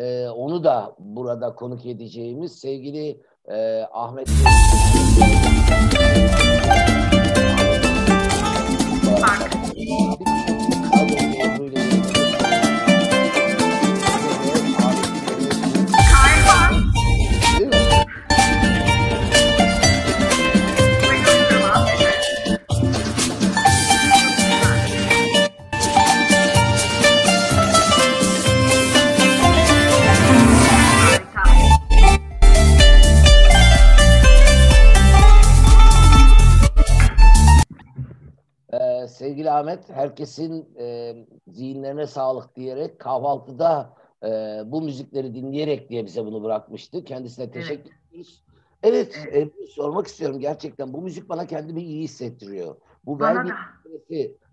e, onu da burada konuk edeceğimiz sevgili e, Ahmet sevgili Ahmet, herkesin e, zihinlerine sağlık diyerek kahvaltıda e, bu müzikleri dinleyerek diye bize bunu bırakmıştı. Kendisine teşekkür ediyoruz. Evet, evet. E, sormak istiyorum gerçekten. Bu müzik bana kendimi iyi hissettiriyor. Bu vergi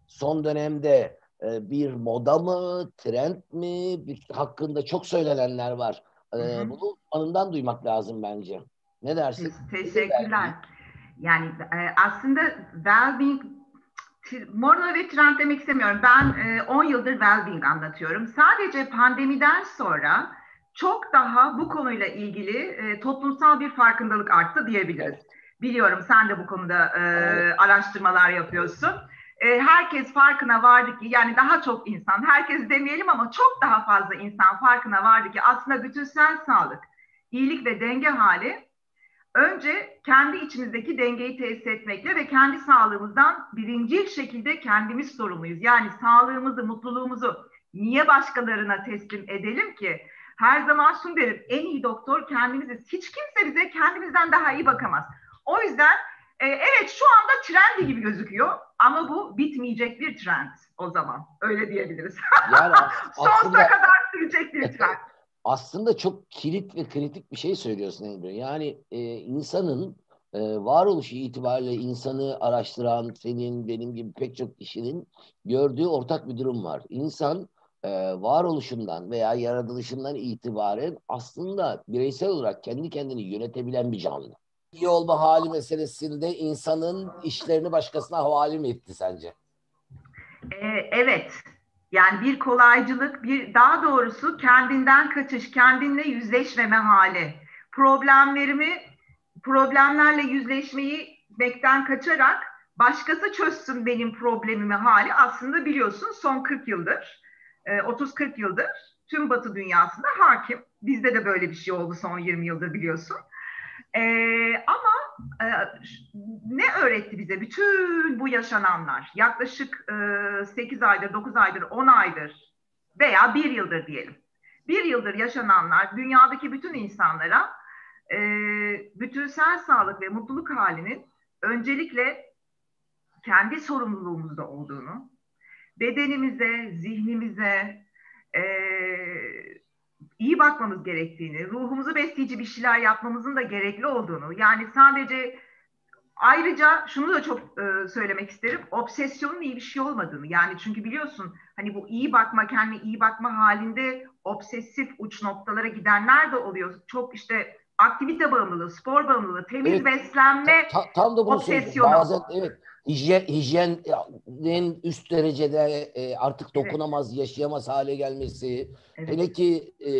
son dönemde e, bir moda mı, trend mi bir, hakkında çok söylenenler var. E. Bunu anından duymak lazım bence. Ne dersin? Teşekkürler. Yani e, aslında well-being moda ve trend demek istemiyorum. Ben e, 10 yıldır well-being anlatıyorum. Sadece pandemiden sonra çok daha bu konuyla ilgili e, toplumsal bir farkındalık arttı diyebiliriz. Biliyorum sen de bu konuda e, araştırmalar yapıyorsun. E, herkes farkına vardı ki yani daha çok insan, herkes demeyelim ama çok daha fazla insan farkına vardı ki aslında bütünsel sağlık, iyilik ve denge hali önce kendi içimizdeki dengeyi tesis etmekle ve kendi sağlığımızdan birinci şekilde kendimiz sorumluyuz. Yani sağlığımızı, mutluluğumuzu niye başkalarına teslim edelim ki? Her zaman şunu derim, en iyi doktor kendimiziz. Hiç kimse bize kendimizden daha iyi bakamaz. O yüzden e, evet şu anda trendi gibi gözüküyor ama bu bitmeyecek bir trend o zaman. Öyle diyebiliriz. Yani Sonsuza kadar sürecek bir trend aslında çok kilit ve kritik bir şey söylüyorsun Emre. Yani e, insanın e, varoluşu itibariyle insanı araştıran senin, benim gibi pek çok kişinin gördüğü ortak bir durum var. İnsan e, varoluşundan veya yaratılışından itibaren aslında bireysel olarak kendi kendini yönetebilen bir canlı. İyi olma hali meselesinde insanın işlerini başkasına havale mi etti sence? Ee, evet, yani bir kolaycılık, bir daha doğrusu kendinden kaçış, kendinle yüzleşmeme hali. Problemlerimi, problemlerle yüzleşmeyi bekten kaçarak başkası çözsün benim problemimi hali aslında biliyorsun son 40 yıldır, 30-40 e, yıldır tüm batı dünyasında hakim. Bizde de böyle bir şey oldu son 20 yıldır biliyorsun. Ee, ama e, ne öğretti bize bütün bu yaşananlar? Yaklaşık e, 8 aydır, 9 aydır, 10 aydır veya 1 yıldır diyelim. Bir yıldır yaşananlar dünyadaki bütün insanlara e, bütünsel sağlık ve mutluluk halinin öncelikle kendi sorumluluğumuzda olduğunu, bedenimize, zihnimize, e, iyi bakmamız gerektiğini, ruhumuzu besleyici bir şeyler yapmamızın da gerekli olduğunu, yani sadece ayrıca şunu da çok e, söylemek isterim, obsesyonun iyi bir şey olmadığını. Yani çünkü biliyorsun hani bu iyi bakma, kendi iyi bakma halinde obsesif uç noktalara gidenler de oluyor. Çok işte aktivite bağımlılığı, spor bağımlılığı, temiz evet. beslenme ta, tam da bunu obsesyonu. Bazen evet hijyen, hijyenin üst derecede e, artık dokunamaz, evet. yaşayamaz hale gelmesi. Evet. Hele ki e,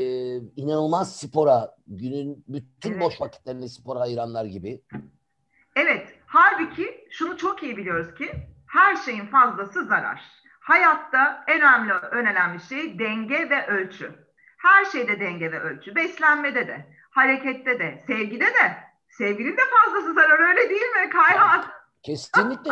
inanılmaz spora, günün bütün evet. boş vakitlerini spora ayıranlar gibi. Evet, halbuki şunu çok iyi biliyoruz ki her şeyin fazlası zarar. Hayatta en önemli, en önemli şey denge ve ölçü. Her şeyde denge ve ölçü. Beslenmede de, harekette de, sevgide de. Sevginin de fazlası zarar öyle değil mi Kayhan? Kesinlikle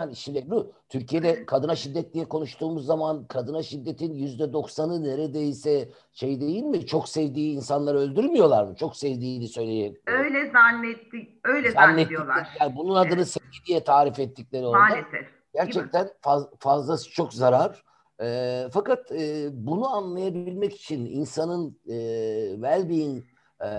yani şimdi bu Türkiye'de kadına şiddet diye konuştuğumuz zaman kadına şiddetin yüzde doksanı neredeyse şey değil mi? Çok sevdiği insanları öldürmüyorlar mı? Çok sevdiğini söyleyeyim. Öyle zannettik, öyle zannediyorlar. Yani bunun adını evet. sevgi diye tarif ettikleri orada. Maalesef. Gerçekten faz, fazlası çok zarar. E, fakat e, bunu anlayabilmek için insanın e, well-being e,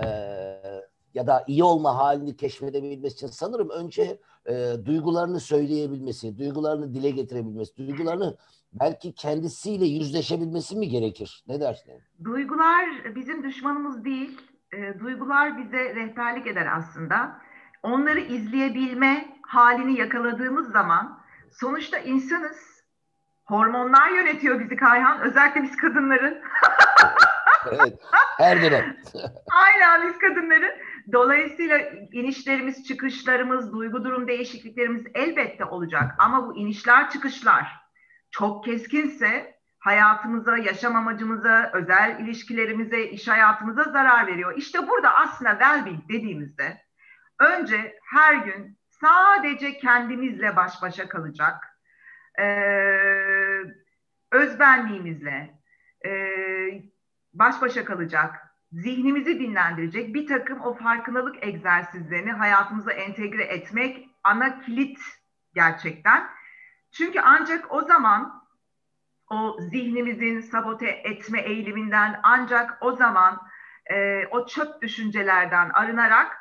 ya da iyi olma halini keşfedebilmesi için sanırım önce e, duygularını söyleyebilmesi, duygularını dile getirebilmesi, duygularını belki kendisiyle yüzleşebilmesi mi gerekir? Ne dersin? Duygular bizim düşmanımız değil. E, duygular bize rehberlik eder aslında. Onları izleyebilme halini yakaladığımız zaman sonuçta insanız. Hormonlar yönetiyor bizi Kayhan. Özellikle biz kadınların. evet, her dönem. Aynen biz kadınların. Dolayısıyla inişlerimiz, çıkışlarımız, duygu durum değişikliklerimiz elbette olacak. Ama bu inişler, çıkışlar çok keskinse hayatımıza, yaşam amacımıza, özel ilişkilerimize, iş hayatımıza zarar veriyor. İşte burada aslında well-being dediğimizde önce her gün sadece kendimizle baş başa kalacak, ee, özbenliğimizle e, baş başa kalacak, zihnimizi dinlendirecek bir takım o farkındalık egzersizlerini hayatımıza entegre etmek ana kilit gerçekten. Çünkü ancak o zaman o zihnimizin sabote etme eğiliminden ancak o zaman e, o çöp düşüncelerden arınarak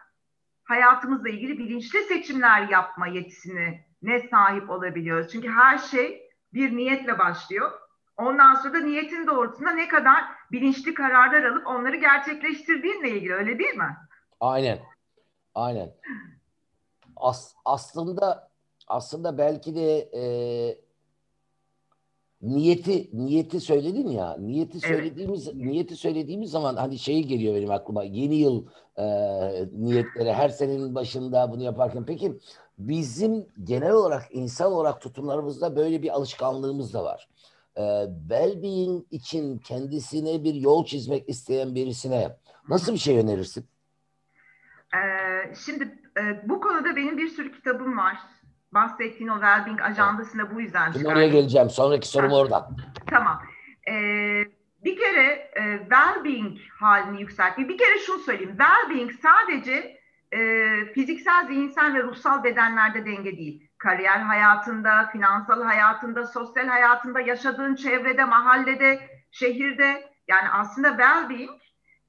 hayatımızla ilgili bilinçli seçimler yapma yetisine ne sahip olabiliyoruz. Çünkü her şey bir niyetle başlıyor. Ondan sonra da niyetin doğrultusunda ne kadar bilinçli kararlar alıp onları gerçekleştirdiğinle ilgili öyle değil mi? Aynen. Aynen. As, aslında aslında belki de e, niyeti niyeti söyledin ya niyeti söylediğimiz evet. niyeti söylediğimiz zaman hani şey geliyor benim aklıma yeni yıl e, niyetleri her senenin başında bunu yaparken peki bizim genel olarak insan olarak tutumlarımızda böyle bir alışkanlığımız da var. E, well-being için kendisine bir yol çizmek isteyen birisine nasıl bir şey önerirsin? Ee, şimdi e, bu konuda benim bir sürü kitabım var bahsettiğin o Wellbeing ajandasında bu yüzden Şimdi oraya geleceğim. Sonraki sorum orada. Tamam. Ee, bir kere e, well-being halini yükseltmek. Bir kere şunu söyleyeyim. Well-being sadece e, fiziksel, zihinsel ve ruhsal bedenlerde denge değil. Kariyer hayatında, finansal hayatında, sosyal hayatında, yaşadığın çevrede, mahallede, şehirde. Yani aslında well-being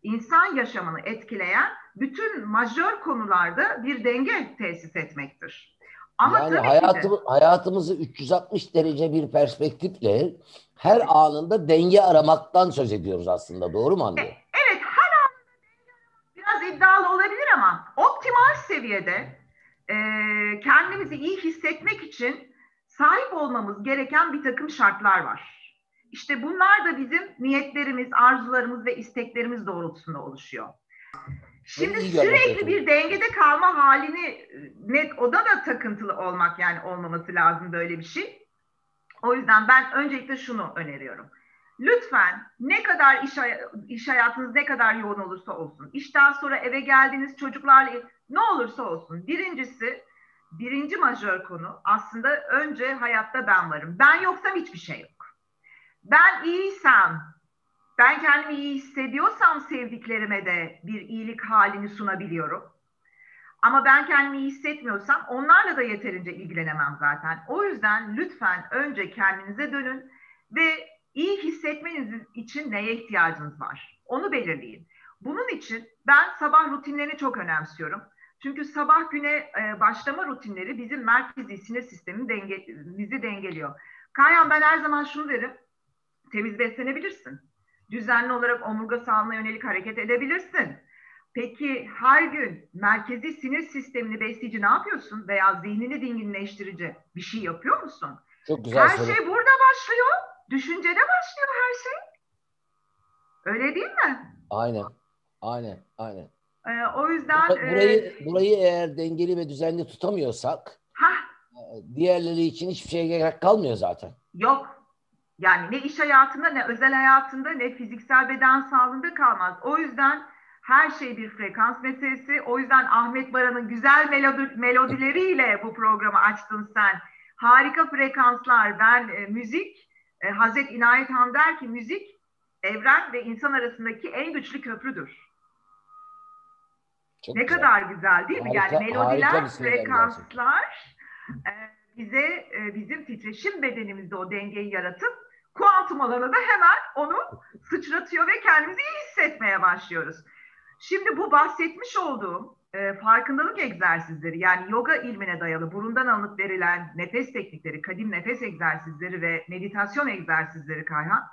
insan yaşamını etkileyen bütün majör konularda bir denge tesis etmektir. Ama yani hayatım, hayatımızı 360 derece bir perspektifle her anında denge aramaktan söz ediyoruz aslında. Doğru mu anlıyorum? E, evet her anında biraz iddialı olabilir ama optimal seviyede e, kendimizi iyi hissetmek için sahip olmamız gereken bir takım şartlar var. İşte bunlar da bizim niyetlerimiz, arzularımız ve isteklerimiz doğrultusunda oluşuyor. Şimdi sürekli bir dengede kalma halini net o da da takıntılı olmak yani olmaması lazım böyle bir şey. O yüzden ben öncelikle şunu öneriyorum. Lütfen ne kadar iş, iş hayatınız ne kadar yoğun olursa olsun, işten sonra eve geldiğiniz çocuklarla ne olursa olsun. Birincisi, birinci majör konu aslında önce hayatta ben varım. Ben yoksam hiçbir şey yok. Ben iyiysem, ben kendimi iyi hissediyorsam sevdiklerime de bir iyilik halini sunabiliyorum. Ama ben kendimi iyi hissetmiyorsam onlarla da yeterince ilgilenemem zaten. O yüzden lütfen önce kendinize dönün ve iyi hissetmeniz için neye ihtiyacınız var? Onu belirleyin. Bunun için ben sabah rutinlerini çok önemsiyorum. Çünkü sabah güne e, başlama rutinleri bizim merkezi sinir sistemini denge, bizi dengeliyor. Kayhan ben her zaman şunu derim. Temiz beslenebilirsin düzenli olarak omurga sağlığına yönelik hareket edebilirsin. Peki her gün merkezi sinir sistemini besleyici ne yapıyorsun? Veya zihnini dinginleştirici bir şey yapıyor musun? Çok güzel Her soru. şey burada başlıyor. Düşüncede başlıyor her şey. Öyle değil mi? Aynen. Aynen. Aynen. Ee, o yüzden burayı e, burayı eğer dengeli ve düzenli tutamıyorsak ha diğerleri için hiçbir şeye gerek kalmıyor zaten. Yok. Yani ne iş hayatında ne özel hayatında ne fiziksel beden sağlığında kalmaz. O yüzden her şey bir frekans meselesi. O yüzden Ahmet Baran'ın güzel melodi, melodileriyle bu programı açtın sen. Harika frekanslar. Ben e, müzik, e, Hazret İnayet Han der ki müzik evren ve insan arasındaki en güçlü köprüdür. Çok ne güzel. kadar güzel değil mi? Harika, yani melodiler, frekanslar e, bize e, bizim titreşim bedenimizde o dengeyi yaratıp kuantum alanı da hemen onu sıçratıyor ve kendimizi iyi hissetmeye başlıyoruz. Şimdi bu bahsetmiş olduğum e, farkındalık egzersizleri yani yoga ilmine dayalı burundan alınıp verilen nefes teknikleri, kadim nefes egzersizleri ve meditasyon egzersizleri Kayhan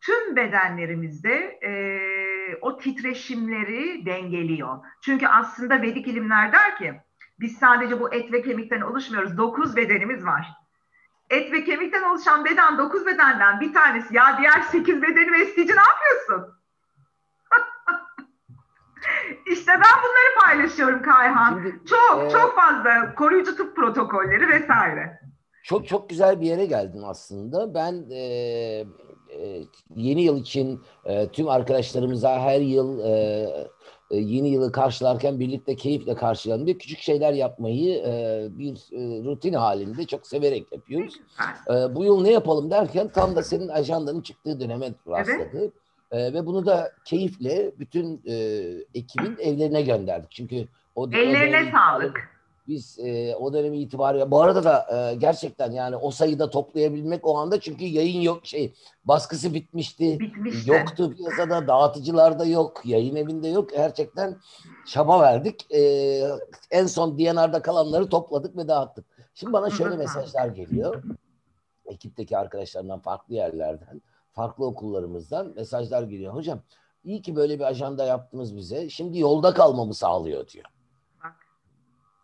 tüm bedenlerimizde e, o titreşimleri dengeliyor. Çünkü aslında Vedik ilimler der ki biz sadece bu et ve kemikten oluşmuyoruz. Dokuz bedenimiz var et ve kemikten oluşan beden dokuz bedenden bir tanesi ya diğer sekiz bedeni besleyici ne yapıyorsun? İşte ben bunları paylaşıyorum Kayhan. Şimdi, çok e, çok fazla koruyucu tıp protokolleri vesaire. Çok çok güzel bir yere geldin aslında. Ben e, e, yeni yıl için e, tüm arkadaşlarımıza her yıl e, e, yeni yılı karşılarken birlikte keyifle karşılayalım diye küçük şeyler yapmayı e, bir e, rutin halinde çok severek yapıyoruz. E, bu yıl ne yapalım derken tam da senin ajandanın çıktığı döneme rastladı. Evet. E, ve bunu da keyifle bütün e, ekibin evlerine gönderdik. Çünkü o Ellerine sağlık. Biz e, o dönemi itibariyle bu arada da e, gerçekten yani o sayıda toplayabilmek o anda çünkü yayın yok şey baskısı bitmişti. Bitmişti. Yoktu piyasada dağıtıcılarda yok yayın evinde yok gerçekten çaba verdik. E, en son DNR'da kalanları topladık ve dağıttık. Şimdi bana şöyle mesajlar geliyor. Ekipteki arkadaşlarımdan farklı yerlerden farklı okullarımızdan mesajlar geliyor. Hocam iyi ki böyle bir ajanda yaptınız bize. Şimdi yolda kalmamı sağlıyor diyor.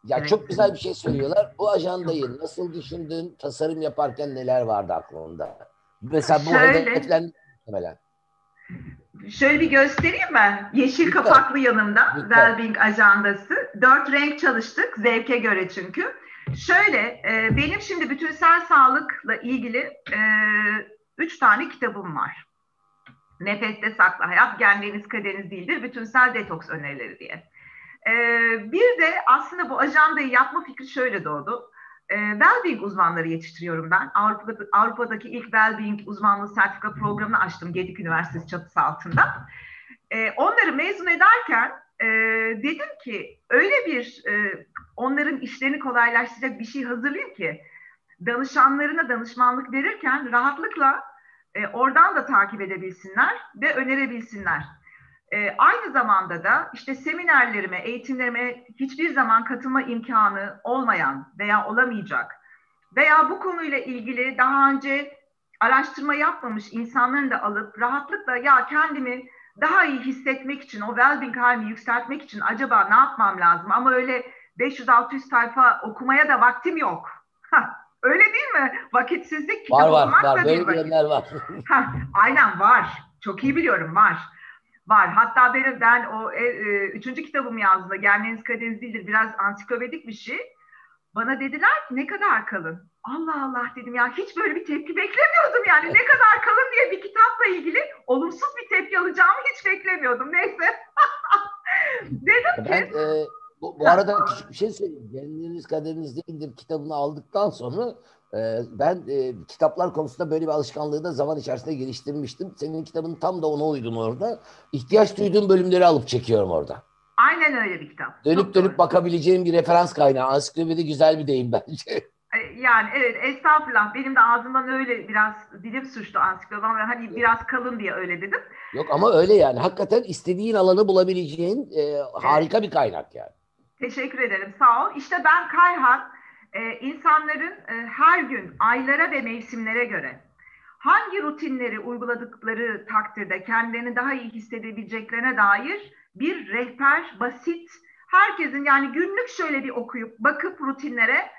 Ya evet. çok güzel bir şey söylüyorlar. Bu ajandayı nasıl düşündün? Tasarım yaparken neler vardı aklında? Mesela bu Şöyle, hedeflen muhtemelen. Şöyle bir göstereyim mi? Yeşil Lütfen. kapaklı yanımda. Wellbeing ajandası. Dört renk çalıştık zevke göre çünkü. Şöyle e, benim şimdi bütünsel sağlıkla ilgili e, üç tane kitabım var. Nefeste sakla hayat, genleriniz kaderiniz değildir, bütünsel detoks önerileri diye. Ee, bir de aslında bu ajandayı yapma fikri şöyle doğdu. Ee, Wellbeing uzmanları yetiştiriyorum ben. Avrupa'da, Avrupa'daki ilk Wellbeing uzmanlığı sertifika programını açtım Gedik Üniversitesi çatısı altında. Ee, onları mezun ederken e, dedim ki öyle bir e, onların işlerini kolaylaştıracak bir şey hazırlayayım ki danışanlarına danışmanlık verirken rahatlıkla e, oradan da takip edebilsinler ve önerebilsinler. E, aynı zamanda da işte seminerlerime, eğitimlerime hiçbir zaman katılma imkanı olmayan veya olamayacak veya bu konuyla ilgili daha önce araştırma yapmamış insanların da alıp rahatlıkla ya kendimi daha iyi hissetmek için, o well-being halimi yükseltmek için acaba ne yapmam lazım? Ama öyle 500-600 sayfa okumaya da vaktim yok. öyle değil mi? Vakitsizlik kitap var, var, okumak var. da Böyle bir vakit. var. aynen var. Çok iyi biliyorum var var. Hatta benim ben o e, e, üçüncü kitabımı yazdığımda Gelmeniz Kaderiniz Değildir biraz ansiklopedik bir şey. Bana dediler ki ne kadar kalın. Allah Allah dedim ya hiç böyle bir tepki beklemiyordum yani ne kadar kalın diye bir kitapla ilgili olumsuz bir tepki alacağımı hiç beklemiyordum. Neyse. dedim ben, ki. E, bu, bu arada küçük bir şey söyleyeyim. Gelmeniz kaderiniz değildir kitabını aldıktan sonra ben e, kitaplar konusunda böyle bir alışkanlığı da zaman içerisinde geliştirmiştim. Senin kitabın tam da ona uydum orada. İhtiyaç duyduğum bölümleri alıp çekiyorum orada. Aynen öyle bir kitap. Dönüp Çok dönüp doğru. bakabileceğim bir referans kaynağı. Ansiklopedi güzel bir deyim bence. E, yani evet estağfurullah benim de ağzımdan öyle biraz dilim suçtu ansiklopedi ve hani biraz kalın diye öyle dedim. Yok ama öyle yani hakikaten istediğin alanı bulabileceğin e, harika evet. bir kaynak yani. Teşekkür ederim sağ ol. İşte ben Kayhan e, insanların her gün aylara ve mevsimlere göre hangi rutinleri uyguladıkları takdirde kendilerini daha iyi hissedebileceklerine dair bir rehber, basit, herkesin yani günlük şöyle bir okuyup bakıp rutinlere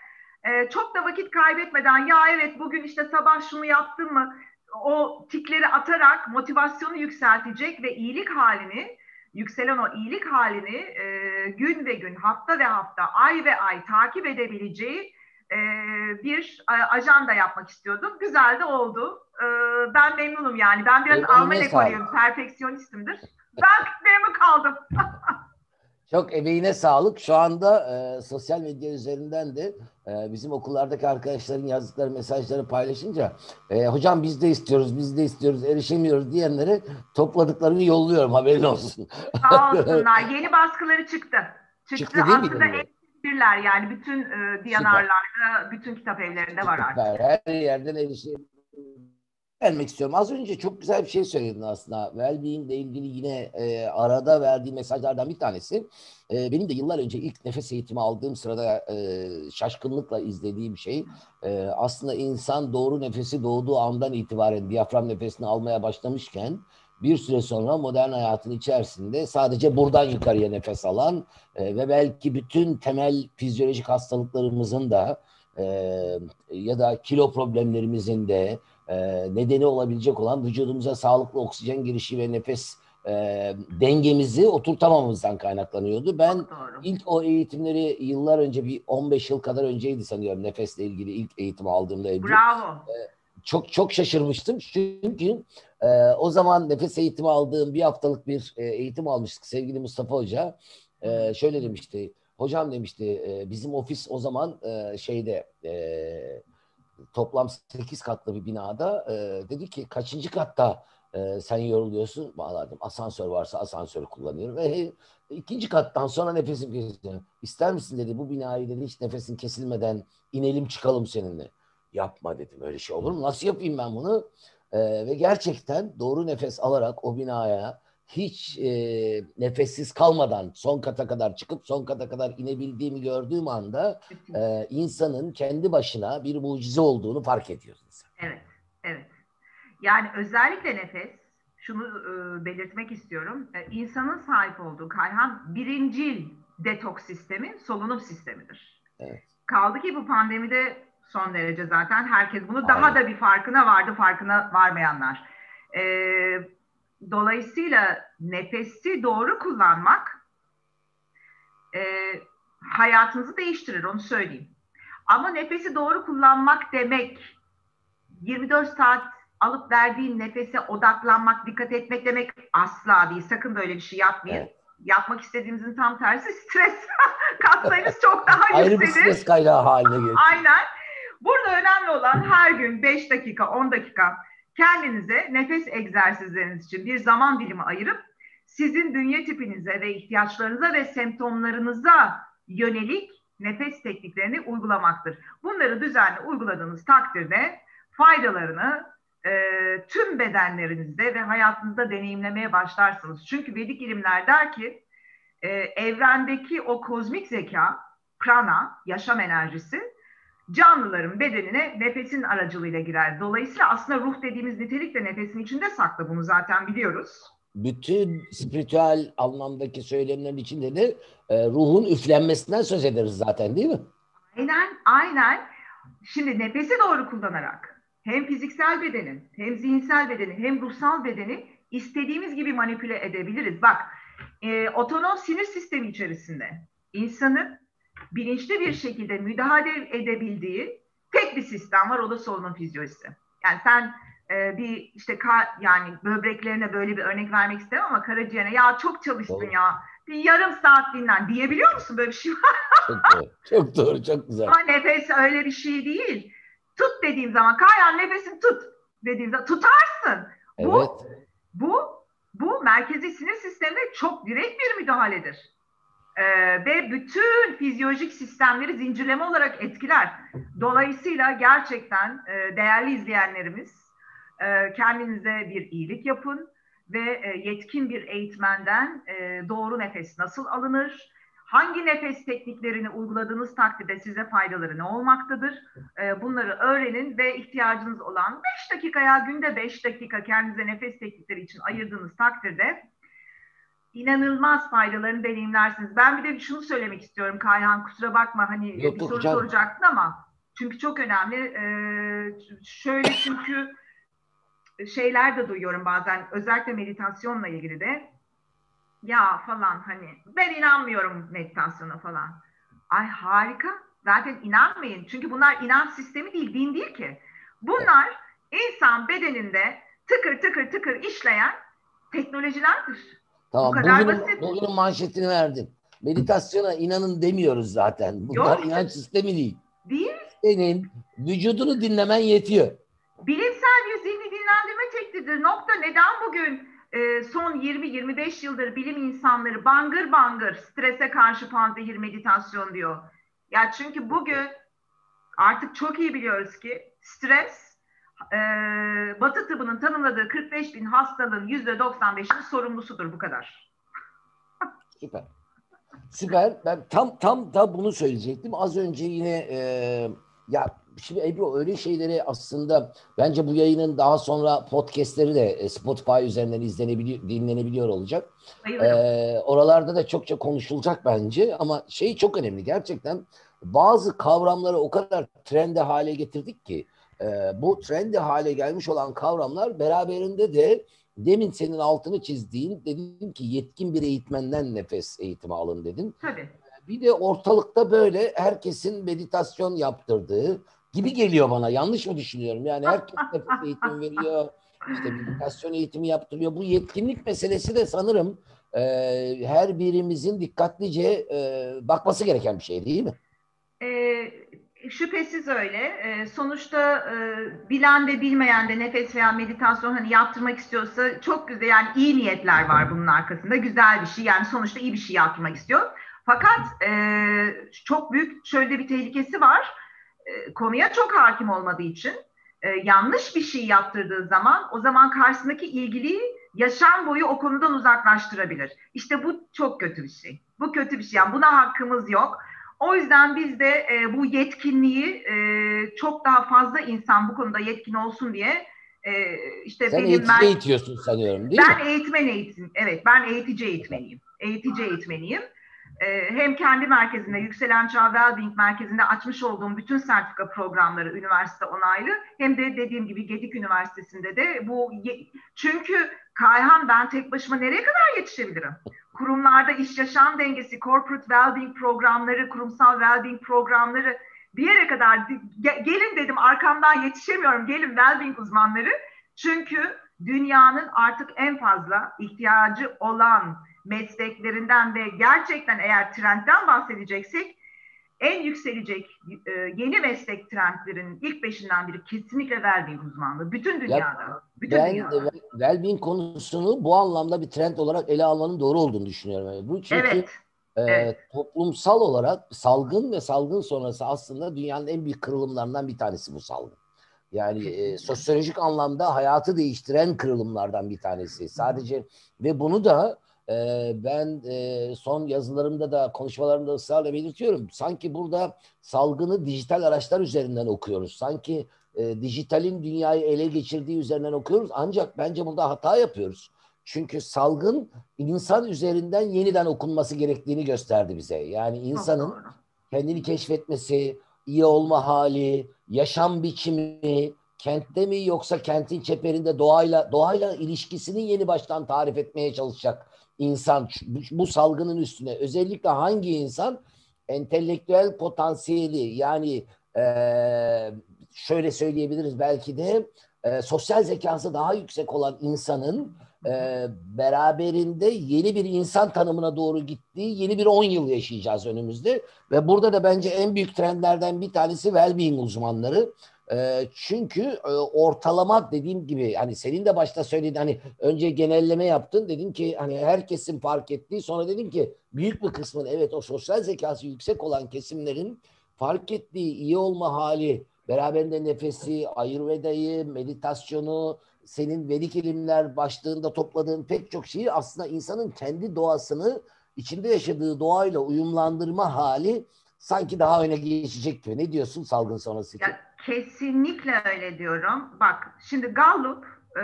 e, çok da vakit kaybetmeden ya evet bugün işte sabah şunu yaptım mı? o tikleri atarak motivasyonu yükseltecek ve iyilik halini yükselen o iyilik halini e, gün ve gün, hafta ve hafta, ay ve ay takip edebileceği e, bir ajanda yapmak istiyordum. Güzel de oldu. E, ben memnunum yani. Ben biraz Alman ekolüyüm, perfeksiyonistimdir. Ben memnun kaldım. Çok emeğine sağlık. Şu anda e, sosyal medya üzerinden de e, bizim okullardaki arkadaşların yazdıkları mesajları paylaşınca e, hocam biz de istiyoruz, biz de istiyoruz, erişemiyoruz diyenlere topladıklarını yolluyorum haberin olsun. Sağ olsunlar. Yeni baskıları çıktı. Çıktı. çıktı değil Aslında erişebilirler yani bütün e, diyanarlarda, bütün kitap evlerinde var artık. Her yerden erişebilirler vermek istiyorum. Az önce çok güzel bir şey söyledin aslında. Wellbeing ile ilgili yine e, arada verdiği mesajlardan bir tanesi. E, benim de yıllar önce ilk nefes eğitimi aldığım sırada e, şaşkınlıkla izlediğim şey e, aslında insan doğru nefesi doğduğu andan itibaren diyafram nefesini almaya başlamışken bir süre sonra modern hayatın içerisinde sadece buradan yukarıya nefes alan e, ve belki bütün temel fizyolojik hastalıklarımızın da e, ya da kilo problemlerimizin de e, nedeni olabilecek olan vücudumuza sağlıklı oksijen girişi ve nefes e, dengemizi oturtamamızdan kaynaklanıyordu. Ben ilk o eğitimleri yıllar önce bir 15 yıl kadar önceydi sanıyorum nefesle ilgili ilk eğitim aldığımda. Ebru. Bravo. E, çok çok şaşırmıştım çünkü e, o zaman nefes eğitimi aldığım bir haftalık bir e, eğitim almıştık sevgili Mustafa Hoca. E, şöyle demişti, hocam demişti e, bizim ofis o zaman e, şeyde e, toplam 8 katlı bir binada e, dedi ki kaçıncı katta e, sen yoruluyorsun? Bağladım asansör varsa asansörü kullanıyorum. Ve ikinci kattan sonra nefesim kesiliyor. İster misin dedi bu binayı dedi hiç nefesin kesilmeden inelim çıkalım seninle. Yapma dedim öyle şey olur mu? Nasıl yapayım ben bunu? E, ve gerçekten doğru nefes alarak o binaya hiç e, nefessiz kalmadan son kata kadar çıkıp son kata kadar inebildiğimi gördüğüm anda e, insanın kendi başına bir mucize olduğunu fark ediyorsun. Evet, evet. Yani özellikle nefes, şunu e, belirtmek istiyorum. E, insanın sahip olduğu Kayhan birincil detoks sistemi solunum sistemidir. Evet. Kaldı ki bu pandemide son derece zaten herkes bunu Aynen. daha da bir farkına vardı, farkına varmayanlar. E, dolayısıyla nefesi doğru kullanmak e, hayatınızı değiştirir, onu söyleyeyim. Ama nefesi doğru kullanmak demek 24 saat alıp verdiğin nefese odaklanmak, dikkat etmek demek asla değil. Sakın böyle bir şey yapmayın. Evet. Yapmak istediğimizin tam tersi stres katsayınız çok daha yükselir. Ayrı bir stres kaynağı haline gelir. Aynen. Burada önemli olan her gün 5 dakika, 10 dakika kendinize nefes egzersizleriniz için bir zaman dilimi ayırıp sizin bünye tipinize ve ihtiyaçlarınıza ve semptomlarınıza yönelik nefes tekniklerini uygulamaktır. Bunları düzenli uyguladığınız takdirde faydalarını e, tüm bedenlerinizde ve hayatınızda deneyimlemeye başlarsınız. Çünkü Vedik ilimler der ki e, evrendeki o kozmik zeka, prana, yaşam enerjisi canlıların bedenine nefesin aracılığıyla girer. Dolayısıyla aslında ruh dediğimiz nitelik de nefesin içinde saklı. Bunu zaten biliyoruz. Bütün spiritüel anlamdaki söylemlerin içinde de e, ruhun üflenmesinden söz ederiz zaten değil mi? Aynen, aynen. Şimdi nefesi doğru kullanarak hem fiziksel bedenin, hem zihinsel bedeni, hem ruhsal bedeni istediğimiz gibi manipüle edebiliriz. Bak, e, otonom sinir sistemi içerisinde insanın bilinçli bir şekilde müdahale edebildiği tek bir sistem var, o da solunum fizyolojisi. Yani sen e, bir işte ka, yani böbreklerine böyle bir örnek vermek istemem ama karaciğerine ya çok çalıştın doğru. ya bir yarım saat dinlen diyebiliyor musun böyle bir şey var? çok doğru, çok doğru, çok güzel. Ama nefes öyle bir şey değil. Tut dediğim zaman Kayhan nefesini tut dediğim zaman tutarsın. Evet. Bu, bu, bu merkezi sinir sistemine çok direkt bir müdahaledir. Ee, ve bütün fizyolojik sistemleri zincirleme olarak etkiler. Dolayısıyla gerçekten e, değerli izleyenlerimiz e, kendinize bir iyilik yapın ve e, yetkin bir eğitmenden e, doğru nefes nasıl alınır, Hangi nefes tekniklerini uyguladığınız takdirde size faydaları ne olmaktadır? Ee, bunları öğrenin ve ihtiyacınız olan 5 dakikaya günde 5 dakika kendinize nefes teknikleri için ayırdığınız takdirde inanılmaz faydalarını deneyimlersiniz. Ben bir de şunu söylemek istiyorum Kayhan kusura bakma hani Yok, bir soru canım. soracaktın ama çünkü çok önemli. Ee, şöyle çünkü şeyler de duyuyorum bazen özellikle meditasyonla ilgili de ya falan hani ben inanmıyorum meditasyona falan. Ay harika. Zaten inanmayın. Çünkü bunlar inanç sistemi değil, din değil ki. Bunlar insan bedeninde tıkır tıkır tıkır işleyen teknolojilerdir. Tamam. Bu kadar bugünün, basit. Bugünün manşetini verdim. Meditasyona inanın demiyoruz zaten. Bunlar Yok. inanç sistemi değil. Değil. Senin vücudunu dinlemen yetiyor. Bilimsel bir zihni dinlendirme tekniğidir. Nokta. Neden bugün e, son 20-25 yıldır bilim insanları bangır bangır strese karşı panzehir meditasyon diyor. Ya çünkü bugün artık çok iyi biliyoruz ki stres e, Batı tıbbının tanımladığı 45 bin hastalığın %95'inin sorumlusudur bu kadar. Süper. Süper. Ben tam tam da bunu söyleyecektim. Az önce yine e, ya şimdi Ebru öyle şeyleri aslında bence bu yayının daha sonra podcastleri de e, Spotify üzerinden izlenebiliyor, dinlenebiliyor olacak. Ee, oralarda da çokça konuşulacak bence ama şey çok önemli gerçekten bazı kavramları o kadar trende hale getirdik ki e, bu trende hale gelmiş olan kavramlar beraberinde de demin senin altını çizdiğin dedim ki yetkin bir eğitmenden nefes eğitimi alın dedin. Tabii. Bir de ortalıkta böyle herkesin meditasyon yaptırdığı gibi geliyor bana. Yanlış mı düşünüyorum? Yani herkes nefes eğitimi veriyor. işte meditasyon eğitimi yaptırıyor. Bu yetkinlik meselesi de sanırım e, her birimizin dikkatlice e, bakması gereken bir şey değil mi? E, şüphesiz öyle. E, sonuçta e, bilen de bilmeyen de nefes veya meditasyon hani yaptırmak istiyorsa çok güzel yani iyi niyetler var bunun arkasında. Güzel bir şey yani sonuçta iyi bir şey yaptırmak istiyor. Fakat e, çok büyük şöyle bir tehlikesi var. E, konuya çok hakim olmadığı için yanlış bir şey yaptırdığı zaman o zaman karşısındaki ilgiliyi yaşam boyu o konudan uzaklaştırabilir. İşte bu çok kötü bir şey. Bu kötü bir şey. Yani buna hakkımız yok. O yüzden biz de e, bu yetkinliği e, çok daha fazla insan bu konuda yetkin olsun diye e, işte Sen benim ben, eğitiyorsun sanıyorum değil ben mi? eğitmen eğitim. Evet ben eğitici eğitmeniyim. Eğitici eğitmeniyim. E, hem kendi merkezinde Yükselen Çağ Wellbeing Merkezi'nde açmış olduğum bütün sertifika programları üniversite onaylı hem de dediğim gibi Gedik Üniversitesi'nde de bu çünkü Kayhan ben tek başıma nereye kadar yetişebilirim? Kurumlarda iş yaşam dengesi, corporate well-being programları, kurumsal well-being programları bir yere kadar gelin dedim arkamdan yetişemiyorum gelin well-being uzmanları. Çünkü dünyanın artık en fazla ihtiyacı olan mesleklerinden ve gerçekten eğer trendten bahsedeceksek en yükselecek e, yeni meslek trendlerinin ilk beşinden biri kesinlikle well-being uzmanlığı. Bütün dünyada. Ya, bütün ben dünyada. well-being konusunu bu anlamda bir trend olarak ele almanın doğru olduğunu düşünüyorum. Yani bu çünkü evet. E, evet. toplumsal olarak salgın ve salgın sonrası aslında dünyanın en büyük kırılımlarından bir tanesi bu salgın. Yani e, sosyolojik anlamda hayatı değiştiren kırılımlardan bir tanesi. Sadece ve bunu da e, ben e, son yazılarımda da konuşmalarımda ısrarla belirtiyorum. Sanki burada salgını dijital araçlar üzerinden okuyoruz. Sanki e, dijitalin dünyayı ele geçirdiği üzerinden okuyoruz. Ancak bence burada hata yapıyoruz. Çünkü salgın insan üzerinden yeniden okunması gerektiğini gösterdi bize. Yani insanın kendini keşfetmesi, iyi olma hali, yaşam biçimi, kentte mi yoksa kentin çeperinde doğayla doğayla ilişkisini yeni baştan tarif etmeye çalışacak insan bu salgının üstüne özellikle hangi insan entelektüel potansiyeli yani e, şöyle söyleyebiliriz belki de e, sosyal zekası daha yüksek olan insanın e, beraberinde yeni bir insan tanımına doğru gittiği yeni bir 10 yıl yaşayacağız önümüzde ve burada da bence en büyük trendlerden bir tanesi well-being uzmanları. E, çünkü e, ortalama dediğim gibi hani senin de başta söylediğin hani önce genelleme yaptın dedin ki hani herkesin fark ettiği sonra dedim ki büyük bir kısmın evet o sosyal zekası yüksek olan kesimlerin fark ettiği iyi olma hali beraberinde nefesi, ayurvedayı, meditasyonu, senin vedik ilimler başlığında topladığın pek çok şeyi aslında insanın kendi doğasını içinde yaşadığı doğayla uyumlandırma hali sanki daha öne geçecek gibi. Ne diyorsun salgın sonrası? Ya, kesinlikle öyle diyorum. Bak şimdi Gallup e,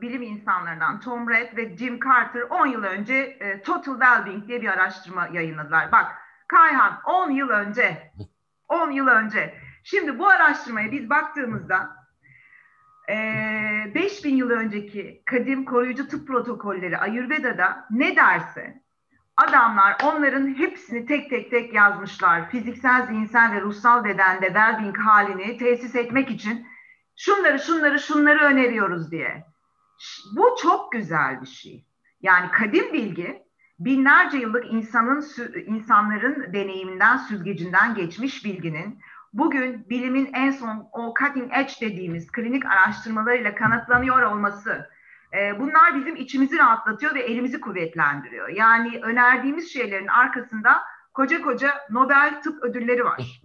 bilim insanlarından Tom Red ve Jim Carter 10 yıl önce e, Total Wellbeing diye bir araştırma yayınladılar. Bak Kayhan 10 yıl önce 10 yıl önce. Şimdi bu araştırmaya biz baktığımızda e, 5000 yıl önceki kadim koruyucu tıp protokolleri Ayurveda'da ne derse Adamlar onların hepsini tek tek tek yazmışlar. Fiziksel, zihinsel ve ruhsal bedende well-being halini tesis etmek için şunları, şunları, şunları öneriyoruz diye. Bu çok güzel bir şey. Yani kadim bilgi binlerce yıllık insanın insanların deneyiminden, süzgecinden geçmiş bilginin bugün bilimin en son o cutting edge dediğimiz klinik araştırmalarıyla kanıtlanıyor olması ee, bunlar bizim içimizi rahatlatıyor ve elimizi kuvvetlendiriyor. Yani önerdiğimiz şeylerin arkasında koca koca Nobel tıp ödülleri var.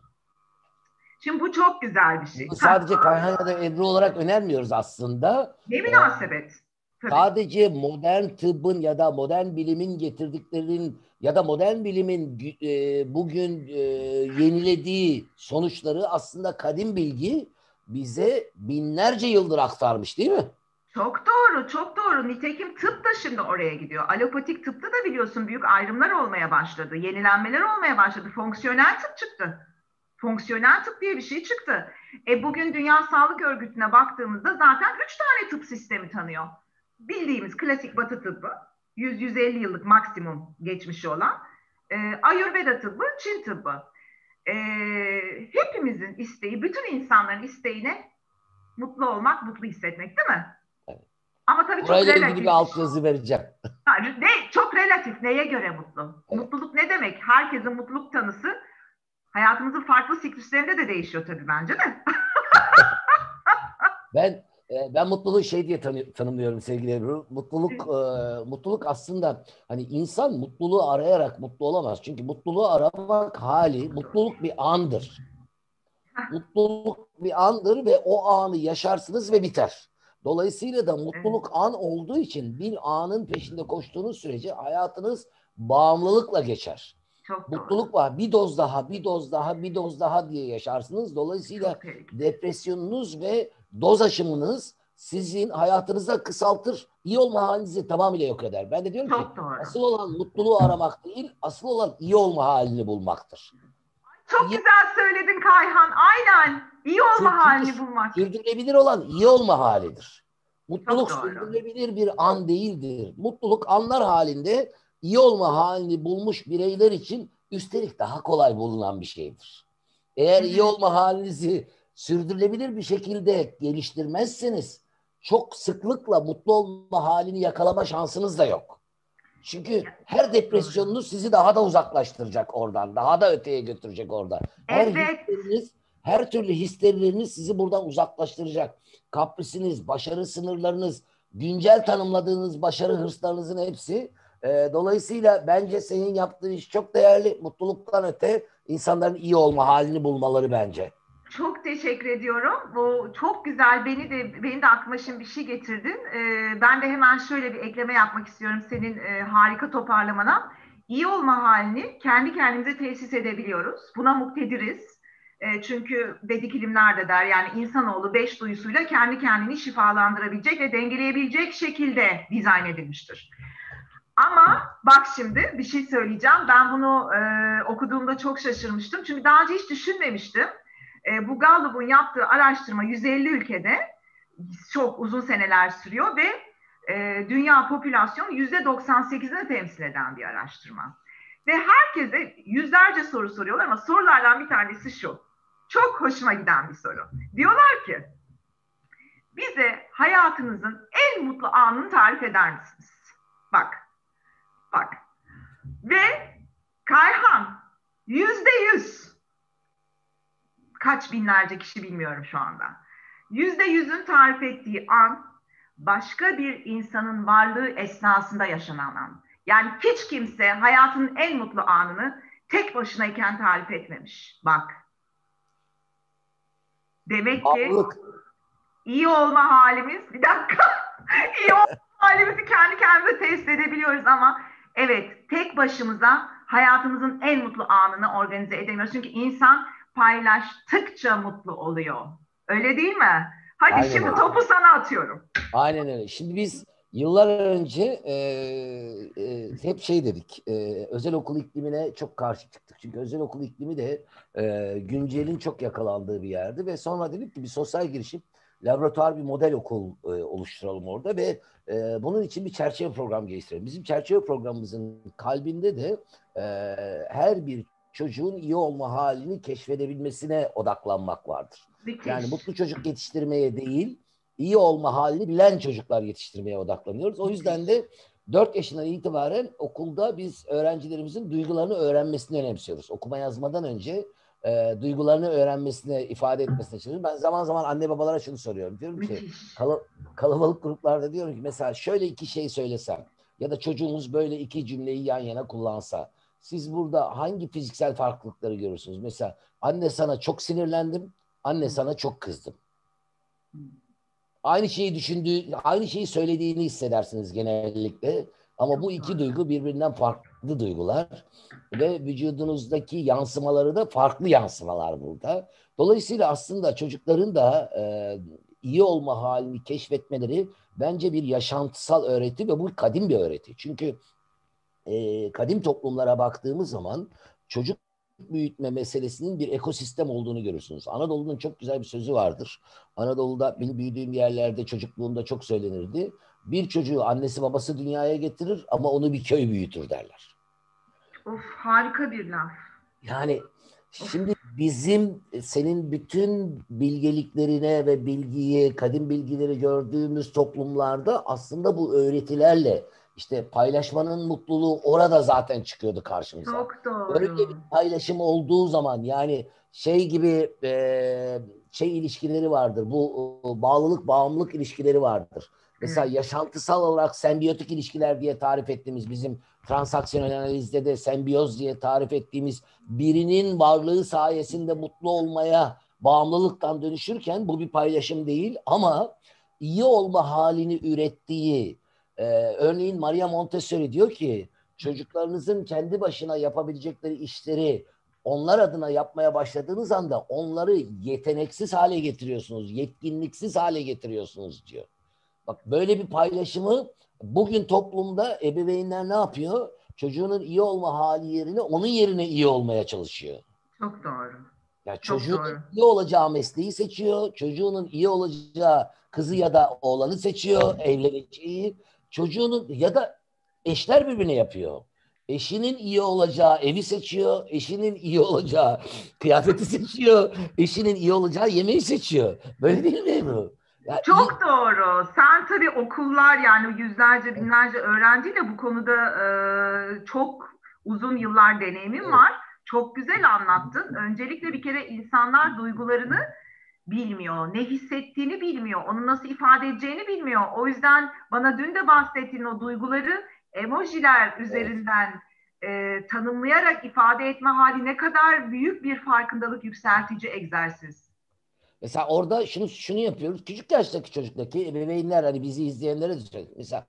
Şimdi bu çok güzel bir şey. Sadece Kayhan ya da Ebru olarak önermiyoruz aslında. Ne münasebet. Tabii. Sadece modern tıbbın ya da modern bilimin getirdiklerinin ya da modern bilimin e, bugün e, yenilediği sonuçları aslında kadim bilgi bize binlerce yıldır aktarmış değil mi? Çok doğru, çok doğru. Nitekim tıp da şimdi oraya gidiyor. Alopatik tıpta da biliyorsun büyük ayrımlar olmaya başladı. Yenilenmeler olmaya başladı. Fonksiyonel tıp çıktı. Fonksiyonel tıp diye bir şey çıktı. E bugün Dünya Sağlık Örgütü'ne baktığımızda zaten üç tane tıp sistemi tanıyor. bildiğimiz klasik batı tıbbı 100-150 yıllık maksimum geçmişi olan e, Ayurveda tıbbı, Çin tıbbı. E, hepimizin isteği, bütün insanların isteğine mutlu olmak, mutlu hissetmek değil mi? Ama tabii çok Burayla relatif. ilgili bir altyazı vereceğim. ne, çok relatif. Neye göre mutlu? Evet. Mutluluk ne demek? Herkesin mutluluk tanısı hayatımızın farklı sikluslarında da değişiyor tabii bence de. ben e, ben mutluluğu şey diye tanı, tanımlıyorum sevgili Ebru. Mutluluk e, mutluluk aslında hani insan mutluluğu arayarak mutlu olamaz. Çünkü mutluluğu aramak hali, mutluluk bir andır. mutluluk bir andır ve o anı yaşarsınız ve biter. Dolayısıyla da mutluluk an olduğu için bir anın peşinde koştuğunuz sürece hayatınız bağımlılıkla geçer. Çok Mutluluk var. Bir doz daha, bir doz daha, bir doz daha diye yaşarsınız. Dolayısıyla depresyonunuz ve doz aşımınız sizin hayatınıza kısaltır, iyi olma halinizi tamamıyla yok eder. Ben de diyorum Çok ki doğru. asıl olan mutluluğu aramak değil, asıl olan iyi olma halini bulmaktır. Çok iyi, güzel söyledin Kayhan. Aynen. İyi olma çünkü halini bulmak. Sürdürülebilir olan iyi olma halidir. Mutluluk sürdürülebilir bir an değildir. Mutluluk anlar halinde iyi olma halini bulmuş bireyler için üstelik daha kolay bulunan bir şeydir. Eğer iyi olma halinizi sürdürülebilir bir şekilde geliştirmezseniz çok sıklıkla mutlu olma halini yakalama şansınız da yok. Çünkü her depresyonunuz sizi daha da uzaklaştıracak oradan. Daha da öteye götürecek orada. Her evet. Her türlü hisleriniz sizi buradan uzaklaştıracak. Kaprisiniz, başarı sınırlarınız, güncel tanımladığınız başarı hırslarınızın hepsi. E, dolayısıyla bence senin yaptığın iş çok değerli. Mutluluktan öte insanların iyi olma halini bulmaları bence. Çok teşekkür ediyorum. Bu çok güzel. Beni de beni de aklıma şimdi bir şey getirdin. Ee, ben de hemen şöyle bir ekleme yapmak istiyorum senin e, harika toparlamana. İyi olma halini kendi kendimize tesis edebiliyoruz. Buna muktediriz. E, çünkü Vedik ilimler de der yani insanoğlu beş duyusuyla kendi kendini şifalandırabilecek ve dengeleyebilecek şekilde dizayn edilmiştir. Ama bak şimdi bir şey söyleyeceğim. Ben bunu e, okuduğumda çok şaşırmıştım. Çünkü daha önce hiç düşünmemiştim e, bu Gallup'un yaptığı araştırma 150 ülkede çok uzun seneler sürüyor ve e, dünya popülasyonu %98'ini temsil eden bir araştırma. Ve herkese yüzlerce soru soruyorlar ama sorulardan bir tanesi şu. Çok hoşuma giden bir soru. Diyorlar ki bize hayatınızın en mutlu anını tarif eder misiniz? Bak, bak. Ve Kayhan yüzde yüz kaç binlerce kişi bilmiyorum şu anda. Yüzde yüzün tarif ettiği an başka bir insanın varlığı esnasında yaşanan an. Yani hiç kimse hayatının en mutlu anını tek başınayken tarif etmemiş. Bak. Demek ki iyi olma halimiz, bir dakika, iyi olma halimizi kendi kendimize test edebiliyoruz ama evet tek başımıza hayatımızın en mutlu anını organize edemiyoruz. Çünkü insan paylaştıkça mutlu oluyor. Öyle değil mi? Hadi Aynen şimdi öyle. topu sana atıyorum. Aynen öyle. Şimdi biz yıllar önce e, e, hep şey dedik. E, özel okul iklimine çok karşı çıktık. Çünkü özel okul iklimi de e, güncelin çok yakalandığı bir yerdi ve sonra dedik ki bir sosyal girişim laboratuvar bir model okul e, oluşturalım orada ve e, bunun için bir çerçeve program geliştirelim. Bizim çerçeve programımızın kalbinde de e, her bir çocuğun iyi olma halini keşfedebilmesine odaklanmak vardır. Yani mutlu çocuk yetiştirmeye değil, iyi olma halini bilen çocuklar yetiştirmeye odaklanıyoruz. O yüzden de 4 yaşından itibaren okulda biz öğrencilerimizin duygularını öğrenmesini önemsiyoruz. Okuma yazmadan önce e, duygularını öğrenmesine, ifade etmesine çalışıyoruz. Ben zaman zaman anne babalara şunu soruyorum. Diyorum ki kal- kalabalık gruplarda diyorum ki mesela şöyle iki şey söylesem ya da çocuğumuz böyle iki cümleyi yan yana kullansa siz burada hangi fiziksel farklılıkları görürsünüz? Mesela anne sana çok sinirlendim, anne sana çok kızdım. Aynı şeyi düşündüğü, aynı şeyi söylediğini hissedersiniz genellikle. Ama bu iki duygu birbirinden farklı duygular ve vücudunuzdaki yansımaları da farklı yansımalar burada. Dolayısıyla aslında çocukların da e, iyi olma halini keşfetmeleri bence bir yaşantısal öğreti ve bu kadim bir öğreti. Çünkü e, kadim toplumlara baktığımız zaman çocuk büyütme meselesinin bir ekosistem olduğunu görürsünüz. Anadolu'nun çok güzel bir sözü vardır. Anadolu'da benim büyüdüğüm yerlerde çocukluğumda çok söylenirdi. Bir çocuğu annesi babası dünyaya getirir ama onu bir köy büyütür derler. Of harika bir laf. Yani şimdi bizim senin bütün bilgeliklerine ve bilgiyi, kadim bilgileri gördüğümüz toplumlarda aslında bu öğretilerle işte paylaşmanın mutluluğu orada zaten çıkıyordu karşımıza. Çok doğru. Böyle bir paylaşım olduğu zaman yani şey gibi e, şey ilişkileri vardır. Bu e, bağlılık, bağımlılık ilişkileri vardır. Mesela evet. yaşantısal olarak sembiyotik ilişkiler diye tarif ettiğimiz bizim transaksiyonel analizde de sembiyoz diye tarif ettiğimiz birinin varlığı sayesinde mutlu olmaya bağımlılıktan dönüşürken bu bir paylaşım değil ama iyi olma halini ürettiği e, örneğin Maria Montessori diyor ki çocuklarınızın kendi başına yapabilecekleri işleri onlar adına yapmaya başladığınız anda onları yeteneksiz hale getiriyorsunuz, yetkinliksiz hale getiriyorsunuz diyor. Bak böyle bir paylaşımı bugün toplumda ebeveynler ne yapıyor? Çocuğunun iyi olma hali yerine onun yerine iyi olmaya çalışıyor. Çok doğru. Ya çocuğun doğru. iyi olacağı mesleği seçiyor. Çocuğunun iyi olacağı kızı ya da oğlanı seçiyor, evleneceği. Çocuğunun ya da eşler birbirine yapıyor. Eşinin iyi olacağı evi seçiyor. Eşinin iyi olacağı kıyafeti seçiyor. Eşinin iyi olacağı yemeği seçiyor. Böyle değil mi bu? Ya Çok doğru. Sen tabii okullar yani yüzlerce binlerce öğrenciyle bu konuda e, çok uzun yıllar deneyimin evet. var. Çok güzel anlattın. Öncelikle bir kere insanlar duygularını bilmiyor. Ne hissettiğini bilmiyor. Onu nasıl ifade edeceğini bilmiyor. O yüzden bana dün de bahsettiğin o duyguları emojiler üzerinden evet. e, tanımlayarak ifade etme hali ne kadar büyük bir farkındalık yükseltici egzersiz. Mesela orada şunu şunu yapıyoruz. Küçük yaştaki çocuktaki ebeveynler hani bizi izleyenlere de. Mesela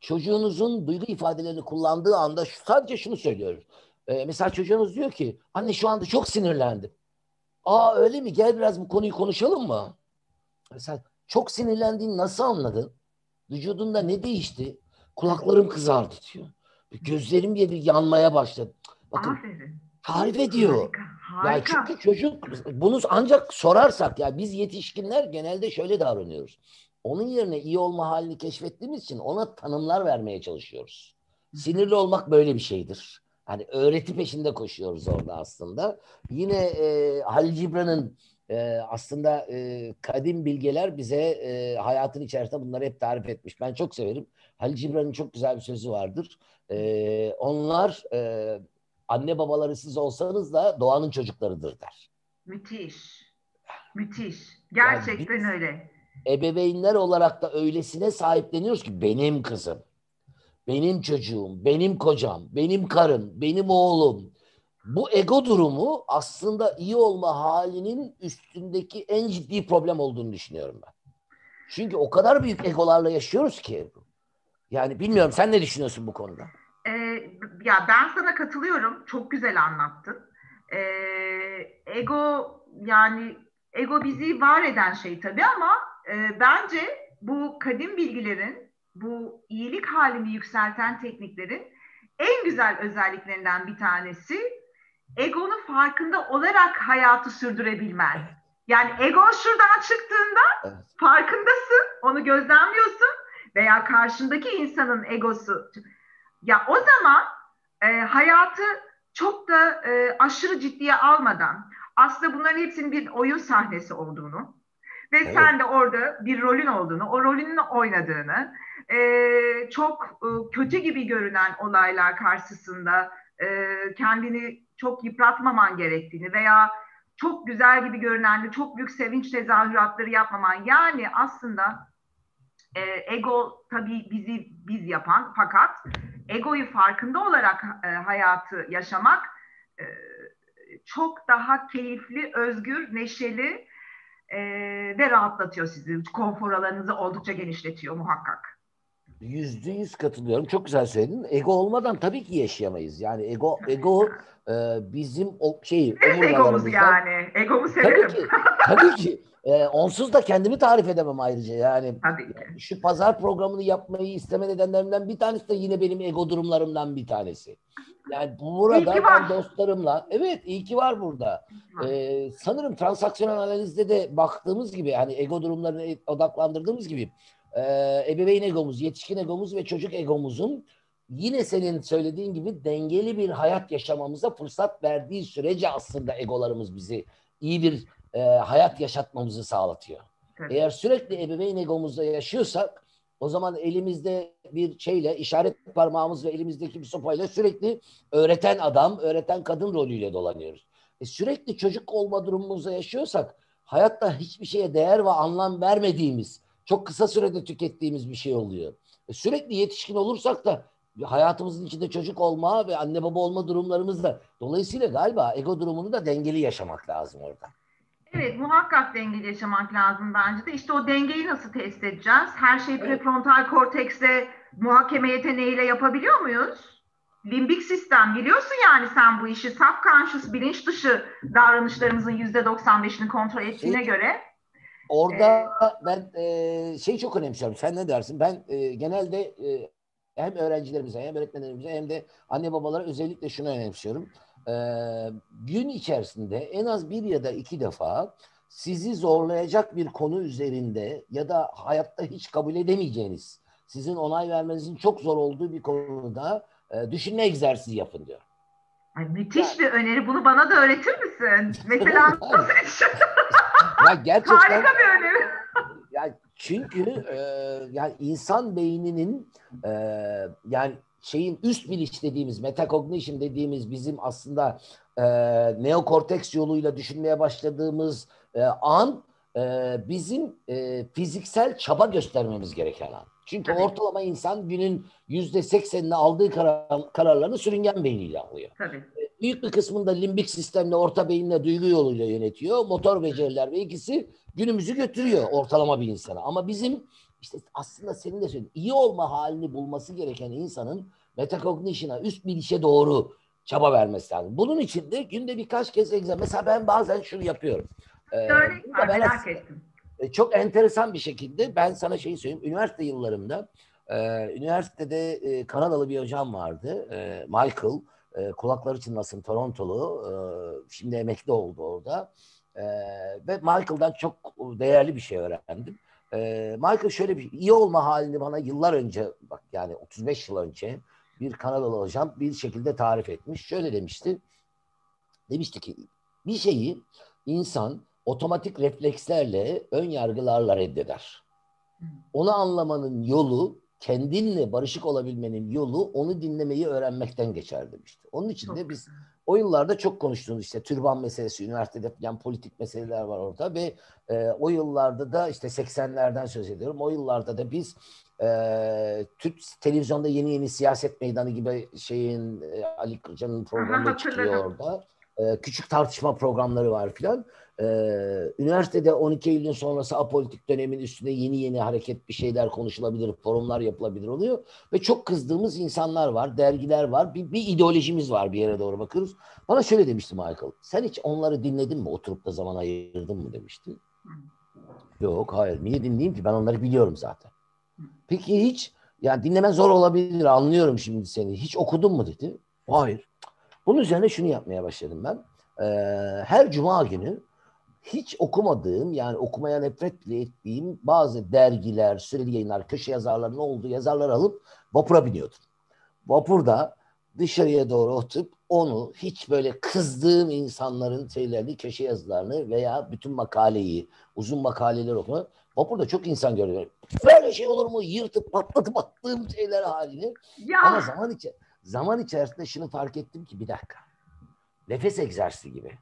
çocuğunuzun duygu ifadelerini kullandığı anda şu, sadece şunu söylüyoruz. Ee, mesela çocuğunuz diyor ki anne şu anda çok sinirlendim. Aa öyle mi? Gel biraz bu konuyu konuşalım mı? Mesela çok sinirlendiğini nasıl anladın? Vücudunda ne değişti? Kulaklarım kızardı diyor. Gözlerim bir yanmaya başladı. Bakın Aferin. tarif ediyor. Harika, harika. Yani çünkü çocuk bunu ancak sorarsak ya biz yetişkinler genelde şöyle davranıyoruz. Onun yerine iyi olma halini keşfettiğimiz için ona tanımlar vermeye çalışıyoruz. Sinirli olmak böyle bir şeydir. Hani öğreti peşinde koşuyoruz orada aslında. Yine e, Halil Cibran'ın e, aslında e, kadim bilgeler bize e, hayatın içerisinde bunları hep tarif etmiş. Ben çok severim. Halil Cibran'ın çok güzel bir sözü vardır. E, onlar e, anne babaları siz olsanız da doğanın çocuklarıdır der. Müthiş. Müthiş. Gerçekten yani öyle. Ebeveynler olarak da öylesine sahipleniyoruz ki benim kızım, benim çocuğum, benim kocam, benim karım, benim oğlum. Bu ego durumu aslında iyi olma halinin üstündeki en ciddi problem olduğunu düşünüyorum ben. Çünkü o kadar büyük egolarla yaşıyoruz ki. Yani bilmiyorum sen ne düşünüyorsun bu konuda? Ee, ya ben sana katılıyorum. Çok güzel anlattın. Ee, ego yani ego bizi var eden şey tabii ama e, bence bu kadim bilgilerin bu iyilik halini yükselten tekniklerin en güzel özelliklerinden bir tanesi egonun farkında olarak hayatı sürdürebilmen. Yani ego şuradan çıktığında evet. farkındasın, onu gözlemliyorsun veya karşındaki insanın egosu. Ya o zaman e, hayatı çok da e, aşırı ciddiye almadan aslında bunların hepsinin bir oyun sahnesi olduğunu ve evet. sen de orada bir rolün olduğunu, o rolünün oynadığını, e, çok e, kötü gibi görünen olaylar karşısında e, kendini çok yıpratmaman gerektiğini veya çok güzel gibi görünen de çok büyük sevinç tezahüratları yapmaman. Yani aslında e, ego tabii bizi biz yapan fakat egoyu farkında olarak e, hayatı yaşamak e, çok daha keyifli, özgür, neşeli e, ve rahatlatıyor sizi. Konfor alanınızı oldukça genişletiyor muhakkak. Yüzde yüz katılıyorum. Çok güzel söyledin. Ego olmadan tabii ki yaşayamayız. Yani ego ego e, bizim o şey omurgalarımızdan. yani. Egomu severim. Tabii ki. Tabii ki. E, onsuz da kendimi tarif edemem ayrıca yani. Tabii ki. Şu pazar programını yapmayı isteme nedenlerimden bir tanesi de yine benim ego durumlarımdan bir tanesi. Yani burada ben dostlarımla, evet iyi ki var burada. Ee, sanırım transaksiyonel analizde de baktığımız gibi hani ego durumlarını odaklandırdığımız gibi e, ebeveyn egomuz, yetişkin egomuz ve çocuk egomuzun yine senin söylediğin gibi dengeli bir hayat yaşamamıza fırsat verdiği sürece aslında egolarımız bizi iyi bir e, hayat yaşatmamızı sağlatıyor. Evet. Eğer sürekli ebeveyn egomuzda yaşıyorsak o zaman elimizde bir şeyle işaret parmağımız ve elimizdeki bir sopayla sürekli öğreten adam, öğreten kadın rolüyle dolanıyoruz. E sürekli çocuk olma durumumuzda yaşıyorsak hayatta hiçbir şeye değer ve anlam vermediğimiz, çok kısa sürede tükettiğimiz bir şey oluyor. E sürekli yetişkin olursak da hayatımızın içinde çocuk olma ve anne baba olma durumlarımız da dolayısıyla galiba ego durumunu da dengeli yaşamak lazım orada. Evet muhakkak dengeli yaşamak lazım bence de. İşte o dengeyi nasıl test edeceğiz? Her şeyi prefrontal korteksle muhakeme yeteneğiyle yapabiliyor muyuz? Limbik sistem biliyorsun yani sen bu işi subconscious bilinç dışı davranışlarımızın yüzde 95'ini kontrol ettiğine göre. Orada ee, ben e, şey çok önemsiyorum. Sen ne dersin? Ben e, genelde e, hem öğrencilerimize hem öğretmenlerimize hem de anne babalara özellikle şunu önemsiyorum e, gün içerisinde en az bir ya da iki defa sizi zorlayacak bir konu üzerinde ya da hayatta hiç kabul edemeyeceğiniz, sizin onay vermenizin çok zor olduğu bir konuda e, düşünme egzersizi yapın diyor. Ay, müthiş bir öneri. Bunu bana da öğretir misin? Mesela nasıl ya gerçekten Harika bir öneri. yani çünkü e, yani insan beyninin e, yani şeyin üst bilinç dediğimiz, metacognition dediğimiz bizim aslında e, neokorteks yoluyla düşünmeye başladığımız e, an e, bizim e, fiziksel çaba göstermemiz gereken an. Çünkü Tabii. ortalama insan günün yüzde seksenini aldığı karar, kararlarını sürüngen beyniyle alıyor. Tabii. Büyük bir kısmında limbik sistemle, orta beyinle, duygu yoluyla yönetiyor. Motor beceriler ve ikisi günümüzü götürüyor ortalama bir insana. Ama bizim işte aslında senin de söylediğin iyi olma halini bulması gereken insanın metacognition'a, üst bilişe doğru çaba vermesi lazım. Bunun için de günde birkaç kez egzersiz. Mesela ben bazen şunu yapıyorum. Ee, var, merak ettim. E, çok enteresan bir şekilde ben sana şeyi söyleyeyim. Üniversite yıllarımda e, üniversitede e, Kanadalı bir hocam vardı. E, Michael. E, kulakları çınlasın Torontolu. E, şimdi emekli oldu orada. E, ve Michael'dan çok değerli bir şey öğrendim. E, Michael şöyle bir iyi olma halini bana yıllar önce bak yani 35 yıl önce bir Kanadalı hocam bir şekilde tarif etmiş. Şöyle demişti. Demişti ki bir şeyi insan otomatik reflekslerle, ön yargılarla reddeder. Onu anlamanın yolu, kendinle barışık olabilmenin yolu onu dinlemeyi öğrenmekten geçer demişti. Onun için de biz o yıllarda çok konuştuğumuz işte türban meselesi, üniversitede yani politik meseleler var orada ve e, o yıllarda da işte 80'lerden söz ediyorum. O yıllarda da biz e, Türk televizyonda yeni yeni siyaset meydanı gibi şeyin e, Ali Kırca'nın programı çıkıyor orada. E, küçük tartışma programları var filan. E, üniversitede 12 Eylül'ün sonrası apolitik dönemin üstünde yeni yeni hareket bir şeyler konuşulabilir, forumlar yapılabilir oluyor. Ve çok kızdığımız insanlar var, dergiler var. Bir, bir ideolojimiz var bir yere doğru bakıyoruz. Bana şöyle demişti Michael. Sen hiç onları dinledin mi? Oturup da zaman ayırdın mı demişti. Yok hayır. Niye dinleyeyim ki? Ben onları biliyorum zaten. Peki hiç yani dinlemen zor olabilir anlıyorum şimdi seni. Hiç okudun mu dedi. Hayır. Bunun üzerine şunu yapmaya başladım ben. Ee, her cuma günü hiç okumadığım yani okumaya nefret bile ettiğim bazı dergiler, süreli yayınlar, köşe yazarlarının olduğu yazarlar alıp vapura biniyordum. Vapurda dışarıya doğru oturup onu hiç böyle kızdığım insanların şeylerini, köşe yazılarını veya bütün makaleyi, uzun makaleler okuma. Vapurda çok insan görüyorum. Böyle şey olur mu? Yırtıp patlatıp attığım şeyler halini. Ya. Ama zaman, içi, zaman içerisinde şunu fark ettim ki bir dakika. Nefes egzersizi gibi.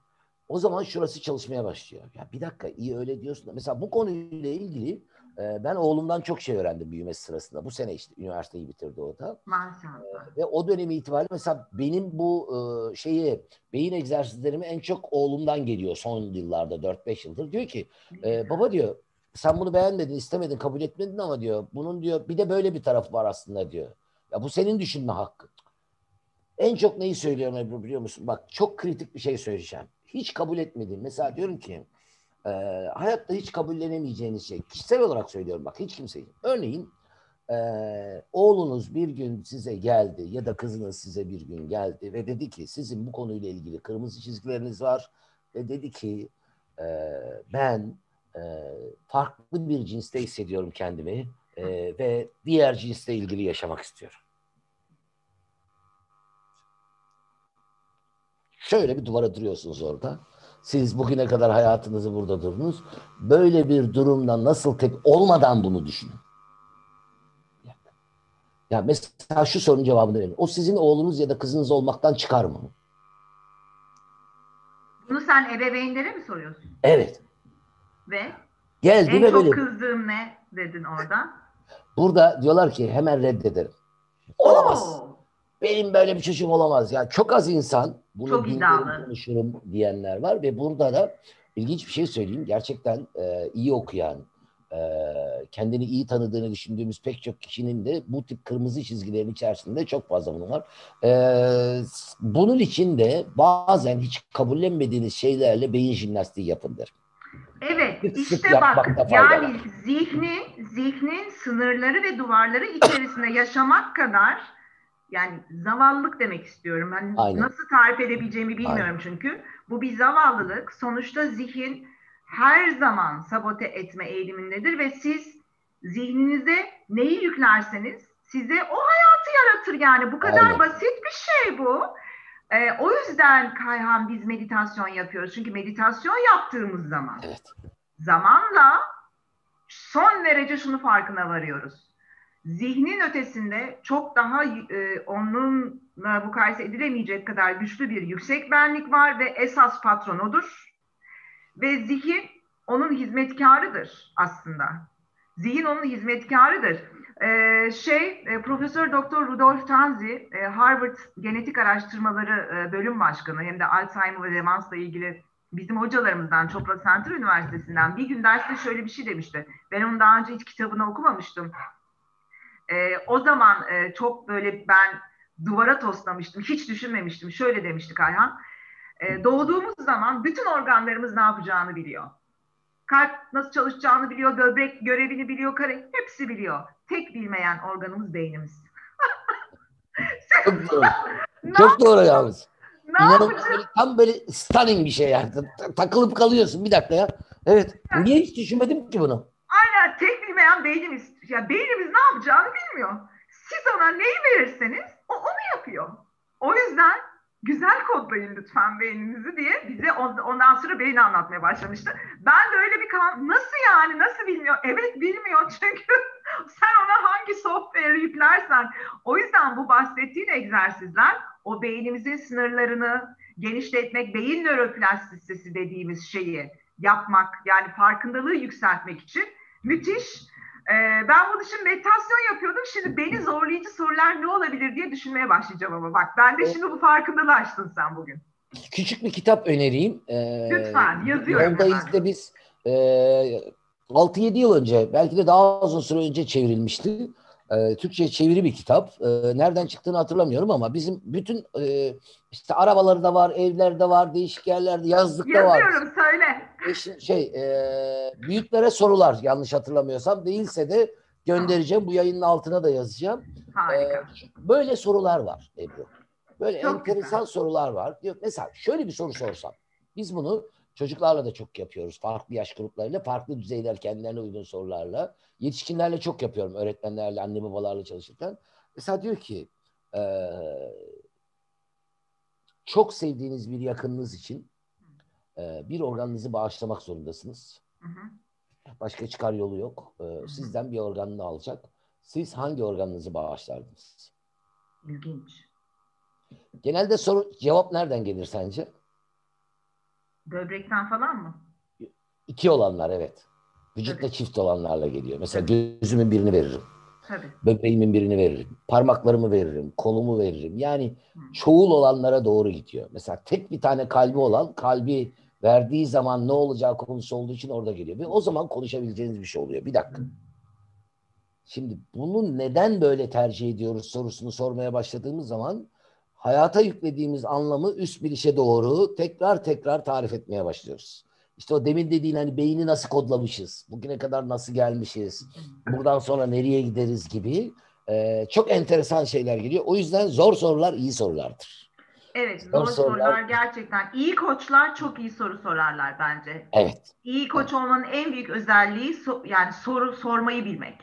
O zaman şurası çalışmaya başlıyor. Ya bir dakika iyi öyle diyorsun. Mesela bu konuyla ilgili e, ben oğlumdan çok şey öğrendim büyümesi sırasında. Bu sene işte üniversiteyi bitirdi o da. Maşallah. E, ve o dönemi itibariyle mesela benim bu e, şeyi beyin egzersizlerimi en çok oğlumdan geliyor son yıllarda 4-5 yıldır. Diyor ki e, baba diyor sen bunu beğenmedin, istemedin, kabul etmedin ama diyor bunun diyor bir de böyle bir tarafı var aslında diyor. Ya bu senin düşünme hakkın. En çok neyi söylüyorum Ebru biliyor musun? Bak çok kritik bir şey söyleyeceğim. Hiç kabul etmediğim. Mesela diyorum ki e, hayatta hiç kabullenemeyeceğiniz şey. Kişisel olarak söylüyorum bak hiç kimseyi. Örneğin e, oğlunuz bir gün size geldi ya da kızınız size bir gün geldi ve dedi ki sizin bu konuyla ilgili kırmızı çizgileriniz var ve dedi ki e, ben e, farklı bir cinste hissediyorum kendimi e, ve diğer cinsle ilgili yaşamak istiyorum. Şöyle bir duvara duruyorsunuz orada. Siz bugüne kadar hayatınızı burada durdunuz. Böyle bir durumda nasıl tek olmadan bunu düşünün. Ya mesela şu sorunun cevabını verin. O sizin oğlunuz ya da kızınız olmaktan çıkar mı? Bunu sen ebeveynlere mi soruyorsun? Evet. Ve Geldi en ve çok böyle. kızdığım ne dedin orada? Burada diyorlar ki hemen reddederim. Olamaz. Oo, Benim böyle bir çocuğum olamaz. Yani çok az insan bunu Çok iddialı. konuşurum diyenler var ve burada da ilginç bir şey söyleyeyim. Gerçekten e, iyi okuyan, e, kendini iyi tanıdığını düşündüğümüz pek çok kişinin de bu tip kırmızı çizgilerin içerisinde çok fazla bunun var. E, bunun için de bazen hiç kabullenmediğiniz şeylerle beyin jimnastiği yapın derim. Evet, Sık işte bak yani zihnin, zihnin sınırları ve duvarları içerisinde yaşamak kadar yani zavallılık demek istiyorum. Ben Aynen. nasıl tarif edebileceğimi bilmiyorum Aynen. çünkü. Bu bir zavallılık. Sonuçta zihin her zaman sabote etme eğilimindedir ve siz zihninize neyi yüklerseniz size o hayatı yaratır yani. Bu kadar Aynen. basit bir şey bu. Ee, o yüzden Kayhan biz meditasyon yapıyoruz. Çünkü meditasyon yaptığımız zaman Evet. zamanla son derece şunu farkına varıyoruz. Zihnin ötesinde çok daha e, onunla mukayese edilemeyecek kadar güçlü bir yüksek benlik var ve esas patron odur. Ve zihin onun hizmetkarıdır aslında. Zihin onun hizmetkarıdır. Ee, şey, e, Profesör Doktor Rudolf Tanzi, e, Harvard Genetik Araştırmaları e, Bölüm Başkanı hem de Alzheimer ve demansla ilgili bizim hocalarımızdan Chopra Center Üniversitesi'nden bir gün derste şöyle bir şey demişti. Ben onun daha önce hiç kitabını okumamıştım. Ee, o zaman e, çok böyle ben duvara toslamıştım. Hiç düşünmemiştim. Şöyle demişti Kayhan. E, doğduğumuz zaman bütün organlarımız ne yapacağını biliyor. Kalp nasıl çalışacağını biliyor, böbrek görevini biliyor, kare hepsi biliyor. Tek bilmeyen organımız beynimiz. Çok doğru. Çok doğru yalnız. yapacağız? böyle, tam böyle stunning bir şey yani. Ta- Takılıp kalıyorsun bir dakika ya. Evet. Niye hiç düşünmedim ki bunu? Bilmeyen beynimiz. Ya beynimiz ne yapacağını bilmiyor. Siz ona neyi verirseniz o onu yapıyor. O yüzden güzel kodlayın lütfen beyninizi diye bize on- ondan sonra beyni anlatmaya başlamıştı. Ben de öyle bir kan nasıl yani nasıl bilmiyor? Evet bilmiyor çünkü sen ona hangi software yüklersen. O yüzden bu bahsettiğin egzersizler o beynimizin sınırlarını genişletmek, beyin nöroplastisitesi dediğimiz şeyi yapmak yani farkındalığı yükseltmek için müthiş. Ee, ben bunun için meditasyon yapıyordum. Şimdi beni zorlayıcı sorular ne olabilir diye düşünmeye başlayacağım ama bak ben de şimdi bu farkındalığı açtın sen bugün. Küçük bir kitap önereyim. Ee, Lütfen, yazıyorum Yoldayız hemen. da biz e, 6-7 yıl önce belki de daha uzun süre önce çevrilmişti. E, Türkçe çeviri bir kitap. E, nereden çıktığını hatırlamıyorum ama bizim bütün e, işte arabalarda var, evlerde var, değişik yerlerde, yazlıkta var. Yazıyorum söyle. Şey e, büyüklere sorular yanlış hatırlamıyorsam değilse de göndereceğim. Bu yayının altına da yazacağım. Harika. Ee, böyle sorular var Ebru. Böyle Çok enteresan güzel. sorular var. Diyor, mesela şöyle bir soru sorsam. Biz bunu çocuklarla da çok yapıyoruz. Farklı yaş gruplarıyla, farklı düzeyler kendilerine uygun sorularla. Yetişkinlerle çok yapıyorum. Öğretmenlerle, anne babalarla çalışırken. Mesela diyor ki eee, çok sevdiğiniz bir yakınınız için eee, bir organınızı bağışlamak zorundasınız. Hı hı. Başka çıkar yolu yok. Hı. sizden bir organını alacak. Siz hangi organınızı bağışlardınız? İlginç. Genelde soru cevap nereden gelir sence? Böbrekten falan mı? İki olanlar evet. Vücutla Evet. çift olanlarla geliyor. Mesela gözümün birini veririm. Tabii. Böbreğimin birini veririm. Parmaklarımı veririm. Kolumu veririm. Yani Hı. çoğul olanlara doğru gidiyor. Mesela tek bir tane kalbi olan kalbi verdiği zaman ne olacağı konusu olduğu için orada geliyor. Ve o zaman konuşabileceğiniz bir şey oluyor. Bir dakika. Şimdi bunu neden böyle tercih ediyoruz sorusunu sormaya başladığımız zaman hayata yüklediğimiz anlamı üst bir işe doğru tekrar tekrar tarif etmeye başlıyoruz. işte o demin dediğin hani beyni nasıl kodlamışız, bugüne kadar nasıl gelmişiz, buradan sonra nereye gideriz gibi e, çok enteresan şeyler geliyor. O yüzden zor sorular iyi sorulardır. Evet, zor, sorular, sorular gerçekten. İyi koçlar çok iyi soru sorarlar bence. Evet. İyi koç olmanın en büyük özelliği so yani soru sormayı bilmek.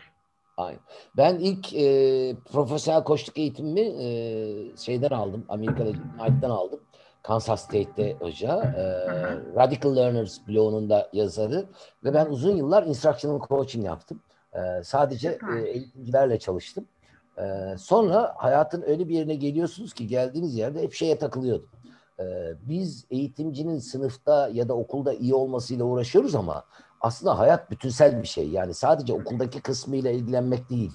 Aynen. Ben ilk e, profesyonel koçluk eğitimimi e, şeyden aldım. Amerika'da Knight'tan aldım. Kansas State'te hoca. E, Radical Learners blogunun da yazarı. Ve ben uzun yıllar instructional coaching yaptım. E, sadece e, eğitimcilerle çalıştım. E, sonra hayatın öyle bir yerine geliyorsunuz ki geldiğiniz yerde hep şeye takılıyordum. E, biz eğitimcinin sınıfta ya da okulda iyi olmasıyla uğraşıyoruz ama aslında hayat bütünsel bir şey. Yani sadece okuldaki kısmıyla ilgilenmek değil.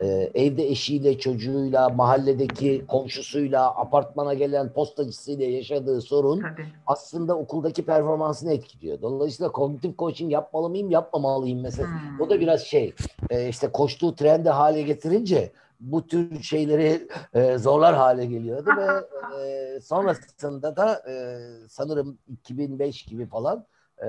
Ee, evde eşiyle, çocuğuyla, mahalledeki komşusuyla, apartmana gelen postacısıyla yaşadığı sorun Tabii. aslında okuldaki performansını etkiliyor. Dolayısıyla kognitif coaching yapmalı mıyım, yapmamalıyım mesela. Hmm. O da biraz şey, e, işte koştuğu trendi hale getirince bu tür şeyleri e, zorlar hale geliyordu ve e, sonrasında da e, sanırım 2005 gibi falan e,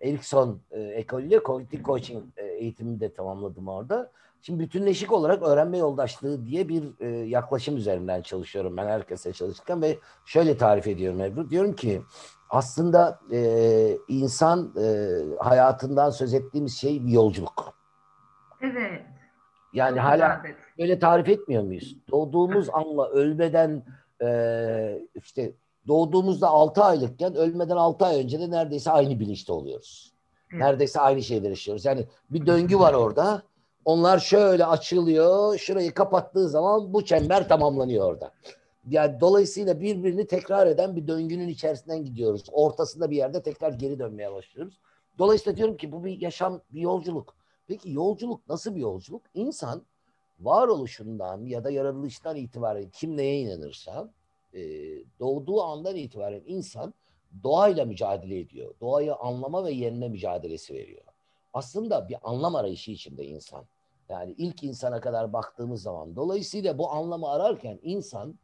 Erikson e, ekolüyle kognitif coaching e, eğitimini de tamamladım orada. Şimdi bütünleşik olarak öğrenme yoldaşlığı diye bir e, yaklaşım üzerinden çalışıyorum ben herkese çalışırken ve şöyle tarif ediyorum Ebru. Diyorum ki aslında e, insan e, hayatından söz ettiğimiz şey bir yolculuk. Evet. Yani hala böyle tarif etmiyor muyuz? Doğduğumuz anla ölmeden e, işte doğduğumuzda 6 aylıkken ölmeden 6 ay önce de neredeyse aynı bilinçte oluyoruz. Neredeyse aynı şeyleri yaşıyoruz. Yani bir döngü var orada. Onlar şöyle açılıyor. Şurayı kapattığı zaman bu çember tamamlanıyor orada. Yani dolayısıyla birbirini tekrar eden bir döngünün içerisinden gidiyoruz. Ortasında bir yerde tekrar geri dönmeye başlıyoruz. Dolayısıyla diyorum ki bu bir yaşam, bir yolculuk. Peki yolculuk nasıl bir yolculuk? İnsan varoluşundan ya da yaratılıştan itibaren kim neye inanırsa e, doğduğu andan itibaren insan doğayla mücadele ediyor. Doğayı anlama ve yenme mücadelesi veriyor. Aslında bir anlam arayışı içinde insan. Yani ilk insana kadar baktığımız zaman. Dolayısıyla bu anlamı ararken insan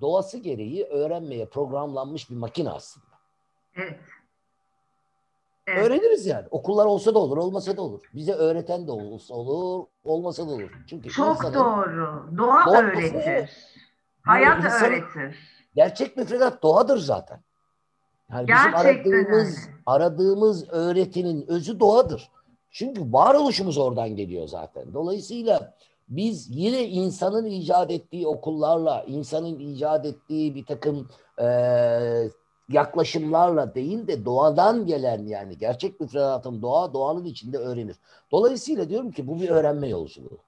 doğası gereği öğrenmeye programlanmış bir makine aslında. Evet. Öğreniriz yani. Okullar olsa da olur, olmasa da olur. Bize öğreten de olsa olur, olmasa da olur. Çünkü Çok doğru. Doğa, doğa öğretir. Hayat insanın, öğretir. Gerçek müfredat doğadır zaten. Yani bizim aradığımız öyle. aradığımız öğretinin özü doğadır. Çünkü varoluşumuz oradan geliyor zaten. Dolayısıyla biz yine insanın icat ettiği okullarla, insanın icat ettiği bir takım e, yaklaşımlarla değil de doğadan gelen yani gerçek müfredatın doğa, doğanın içinde öğrenir. Dolayısıyla diyorum ki bu bir öğrenme yolculuğu.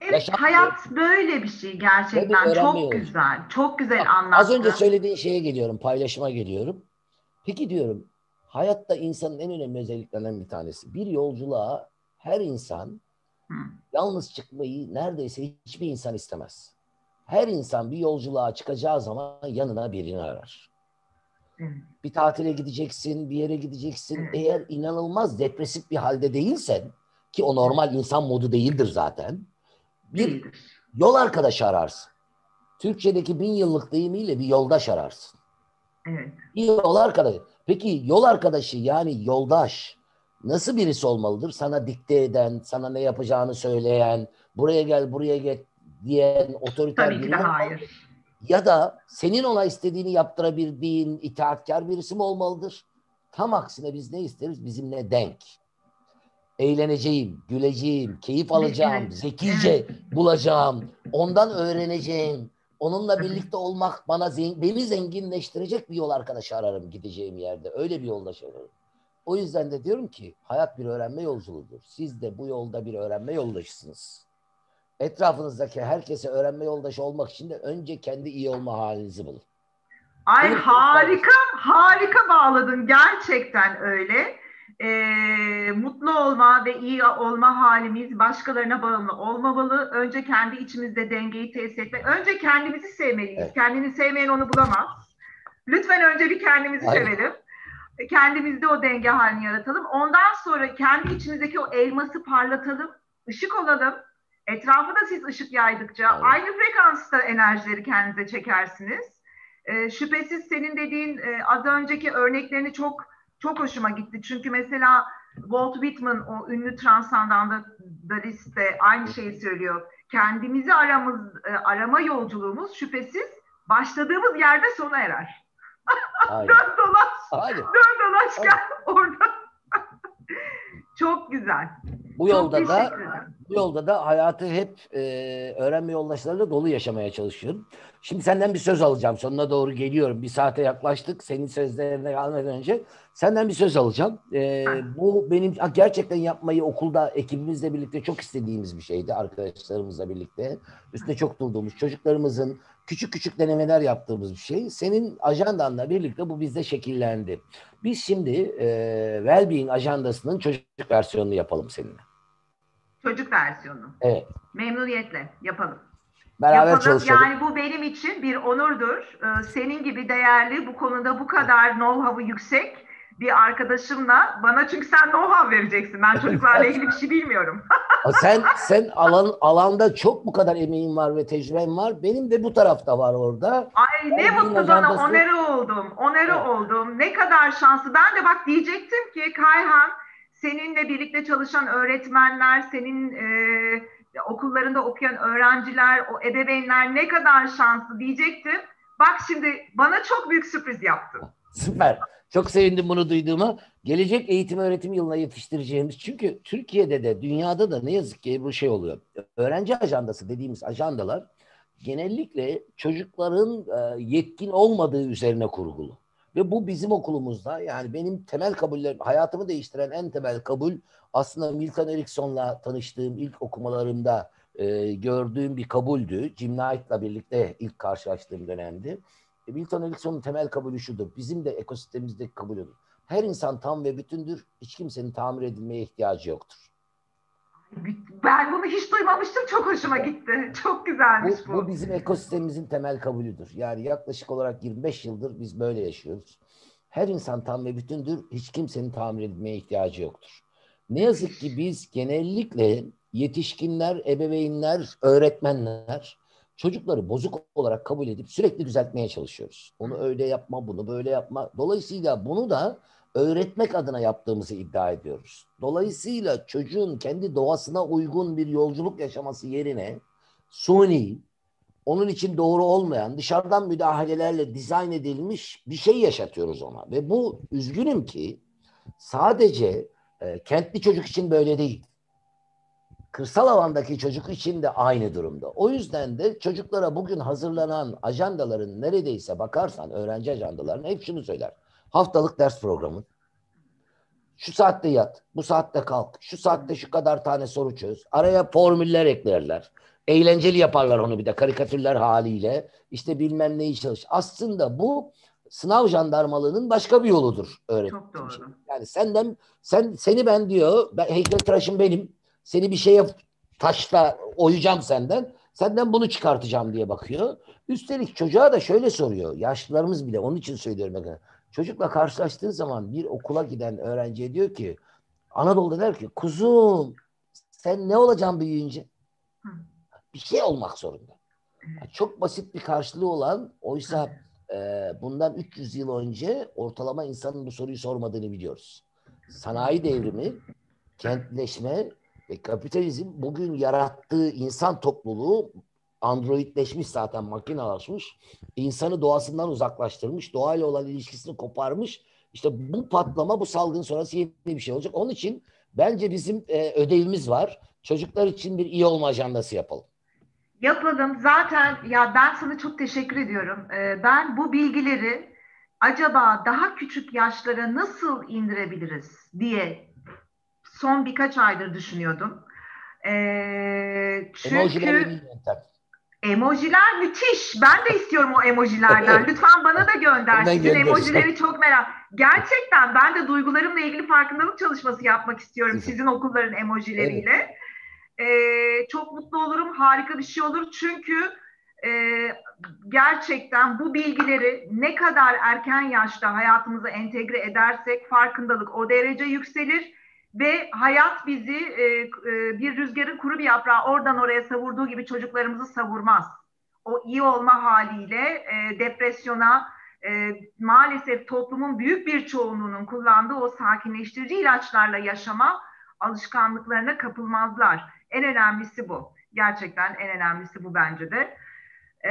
Evet, Yaşam hayat böyle bir şey gerçekten. Çok yolculuğu. güzel. Çok güzel anlattın. Az önce söylediğin şeye geliyorum, paylaşıma geliyorum. Peki diyorum, hayatta insanın en önemli özelliklerinden bir tanesi. Bir yolculuğa her insan Hı. yalnız çıkmayı neredeyse hiçbir insan istemez. Her insan bir yolculuğa çıkacağı zaman yanına birini arar. Bir tatile gideceksin, bir yere gideceksin. Eğer inanılmaz depresif bir halde değilsen ki o normal insan modu değildir zaten. Bir yol arkadaşı ararsın. Türkçedeki bin yıllık deyimiyle bir yoldaş ararsın. Evet. Bir yol arkadaşı. Peki yol arkadaşı yani yoldaş nasıl birisi olmalıdır? Sana dikte eden, sana ne yapacağını söyleyen, buraya gel, buraya git diyen otoriter Tabii ki de hayır. Ya da senin ona istediğini yaptırabildiğin itaatkar birisi mi olmalıdır? Tam aksine biz ne isteriz? Bizimle denk. Eğleneceğim, güleceğim, keyif alacağım, zekice bulacağım, ondan öğreneceğim. Onunla birlikte olmak bana zengin, beni zenginleştirecek bir yol arkadaşı ararım gideceğim yerde. Öyle bir yoldaş ararım. O yüzden de diyorum ki hayat bir öğrenme yolculuğudur. Siz de bu yolda bir öğrenme yoldaşısınız etrafınızdaki herkese öğrenme yoldaşı olmak için de önce kendi iyi olma halinizi bulun. Ay Bunu harika, harika bağladın. Gerçekten öyle. Ee, mutlu olma ve iyi olma halimiz başkalarına bağımlı olmamalı. Önce kendi içimizde dengeyi tesis etmek. Önce kendimizi sevmeliyiz. Evet. Kendini sevmeyen onu bulamaz. Lütfen önce bir kendimizi Aynen. sevelim. Kendimizde o denge halini yaratalım. Ondan sonra kendi içimizdeki o elması parlatalım. Işık olalım Etrafı da siz ışık yaydıkça evet. aynı frekansta enerjileri kendinize çekersiniz. E, şüphesiz senin dediğin e, az önceki örneklerini çok çok hoşuma gitti. Çünkü mesela Walt Whitman o ünlü transandantalist de aynı şeyi söylüyor. Kendimizi aramız, e, arama yolculuğumuz şüphesiz başladığımız yerde sona erer. dön dolaş, Aynen. dön dolaş gel orada. Çok güzel. Bu yolda da bu yolda da hayatı hep e, öğrenme yoldaşlarıyla dolu yaşamaya çalışıyorum. Şimdi senden bir söz alacağım. Sonuna doğru geliyorum. Bir saate yaklaştık. Senin sözlerine gelmeden önce senden bir söz alacağım. E, bu benim gerçekten yapmayı okulda ekibimizle birlikte çok istediğimiz bir şeydi. Arkadaşlarımızla birlikte. Üstüne çok durduğumuz çocuklarımızın küçük küçük denemeler yaptığımız bir şey. Senin ajandanla birlikte bu bizde şekillendi. Biz şimdi e, Wellbeing ajandasının çocuk versiyonunu yapalım seninle. Çocuk versiyonu. Evet. Memnuniyetle yapalım. Beraber yapalım. çalışalım. Yani bu benim için bir onurdur. Ee, senin gibi değerli, bu konuda bu kadar know-how'ı yüksek bir arkadaşımla bana çünkü sen know-how vereceksin. Ben çocuklarla ilgili bir şey bilmiyorum. sen sen alan alanda çok bu kadar emeğin var ve tecrüben var. Benim de bu tarafta var orada. Ay ne ben mutlu bana onere oldum. Onere evet. oldum. Ne kadar şanslı. Ben de bak diyecektim ki Kayhan seninle birlikte çalışan öğretmenler, senin e, okullarında okuyan öğrenciler, o ebeveynler ne kadar şanslı diyecektim. Bak şimdi bana çok büyük sürpriz yaptın. Süper. Çok sevindim bunu duyduğuma. Gelecek eğitim öğretim yılına yetiştireceğimiz çünkü Türkiye'de de dünyada da ne yazık ki bu şey oluyor. Öğrenci ajandası dediğimiz ajandalar genellikle çocukların e, yetkin olmadığı üzerine kurgulu. Ve bu bizim okulumuzda yani benim temel kabullerim, hayatımı değiştiren en temel kabul aslında Milton Erickson'la tanıştığım ilk okumalarımda e, gördüğüm bir kabuldü. Jim Knight'la birlikte ilk karşılaştığım dönemdi. E, Milton Erickson'un temel kabulü şudur. Bizim de ekosistemimizdeki kabulü. Her insan tam ve bütündür. Hiç kimsenin tamir edilmeye ihtiyacı yoktur. Ben bunu hiç duymamıştım. Çok hoşuma gitti. Çok güzelmiş bu. Bu, bu bizim ekosistemimizin temel kabulüdür. Yani yaklaşık olarak 25 yıldır biz böyle yaşıyoruz. Her insan tam ve bütündür. Hiç kimsenin tamir edilmeye ihtiyacı yoktur. Ne yazık ki biz genellikle yetişkinler, ebeveynler, öğretmenler çocukları bozuk olarak kabul edip sürekli düzeltmeye çalışıyoruz. Onu öyle yapma, bunu böyle yapma. Dolayısıyla bunu da öğretmek adına yaptığımızı iddia ediyoruz. Dolayısıyla çocuğun kendi doğasına uygun bir yolculuk yaşaması yerine suni, onun için doğru olmayan, dışarıdan müdahalelerle dizayn edilmiş bir şey yaşatıyoruz ona. Ve bu üzgünüm ki sadece e, kentli çocuk için böyle değil. Kırsal alandaki çocuk için de aynı durumda. O yüzden de çocuklara bugün hazırlanan ajandaların neredeyse bakarsan öğrenci ajandalarına hep şunu söyler haftalık ders programı. Şu saatte yat, bu saatte kalk, şu saatte şu kadar tane soru çöz. Araya formüller eklerler. Eğlenceli yaparlar onu bir de karikatürler haliyle. İşte bilmem neyi çalış. Aslında bu sınav jandarmalığının başka bir yoludur öğretim. Çok doğru. Yani senden sen seni ben diyor ben heykeltıraşım benim. Seni bir şeye taşla oyacağım senden. Senden bunu çıkartacağım diye bakıyor. Üstelik çocuğa da şöyle soruyor. Yaşlılarımız bile onun için söylüyorum. Çocukla karşılaştığı zaman bir okula giden öğrenciye diyor ki Anadolu'da der ki kuzum sen ne olacaksın büyüyünce? Bir şey olmak zorunda. Yani çok basit bir karşılığı olan oysa e, bundan 300 yıl önce ortalama insanın bu soruyu sormadığını biliyoruz. Sanayi devrimi, kentleşme ve kapitalizm bugün yarattığı insan topluluğu androidleşmiş zaten makinalaşmış. insanı doğasından uzaklaştırmış. Doğayla olan ilişkisini koparmış. İşte bu patlama bu salgın sonrası yeni bir şey olacak. Onun için bence bizim e, ödevimiz var. Çocuklar için bir iyi olma ajandası yapalım. Yapalım. Zaten ya ben sana çok teşekkür ediyorum. Ee, ben bu bilgileri acaba daha küçük yaşlara nasıl indirebiliriz diye son birkaç aydır düşünüyordum. Ee, çünkü Emojiler müthiş. Ben de istiyorum o emojilerden. Lütfen bana da gönder. Sizin emojileri çok merak. Gerçekten ben de duygularımla ilgili farkındalık çalışması yapmak istiyorum sizin okulların emojileriyle. Evet. Ee, çok mutlu olurum. Harika bir şey olur. Çünkü e, gerçekten bu bilgileri ne kadar erken yaşta hayatımıza entegre edersek farkındalık o derece yükselir ve hayat bizi e, e, bir rüzgarın kuru bir yaprağı oradan oraya savurduğu gibi çocuklarımızı savurmaz. O iyi olma haliyle e, depresyona e, maalesef toplumun büyük bir çoğunluğunun kullandığı o sakinleştirici ilaçlarla yaşama alışkanlıklarına kapılmazlar. En önemlisi bu. Gerçekten en önemlisi bu bence de. Ee,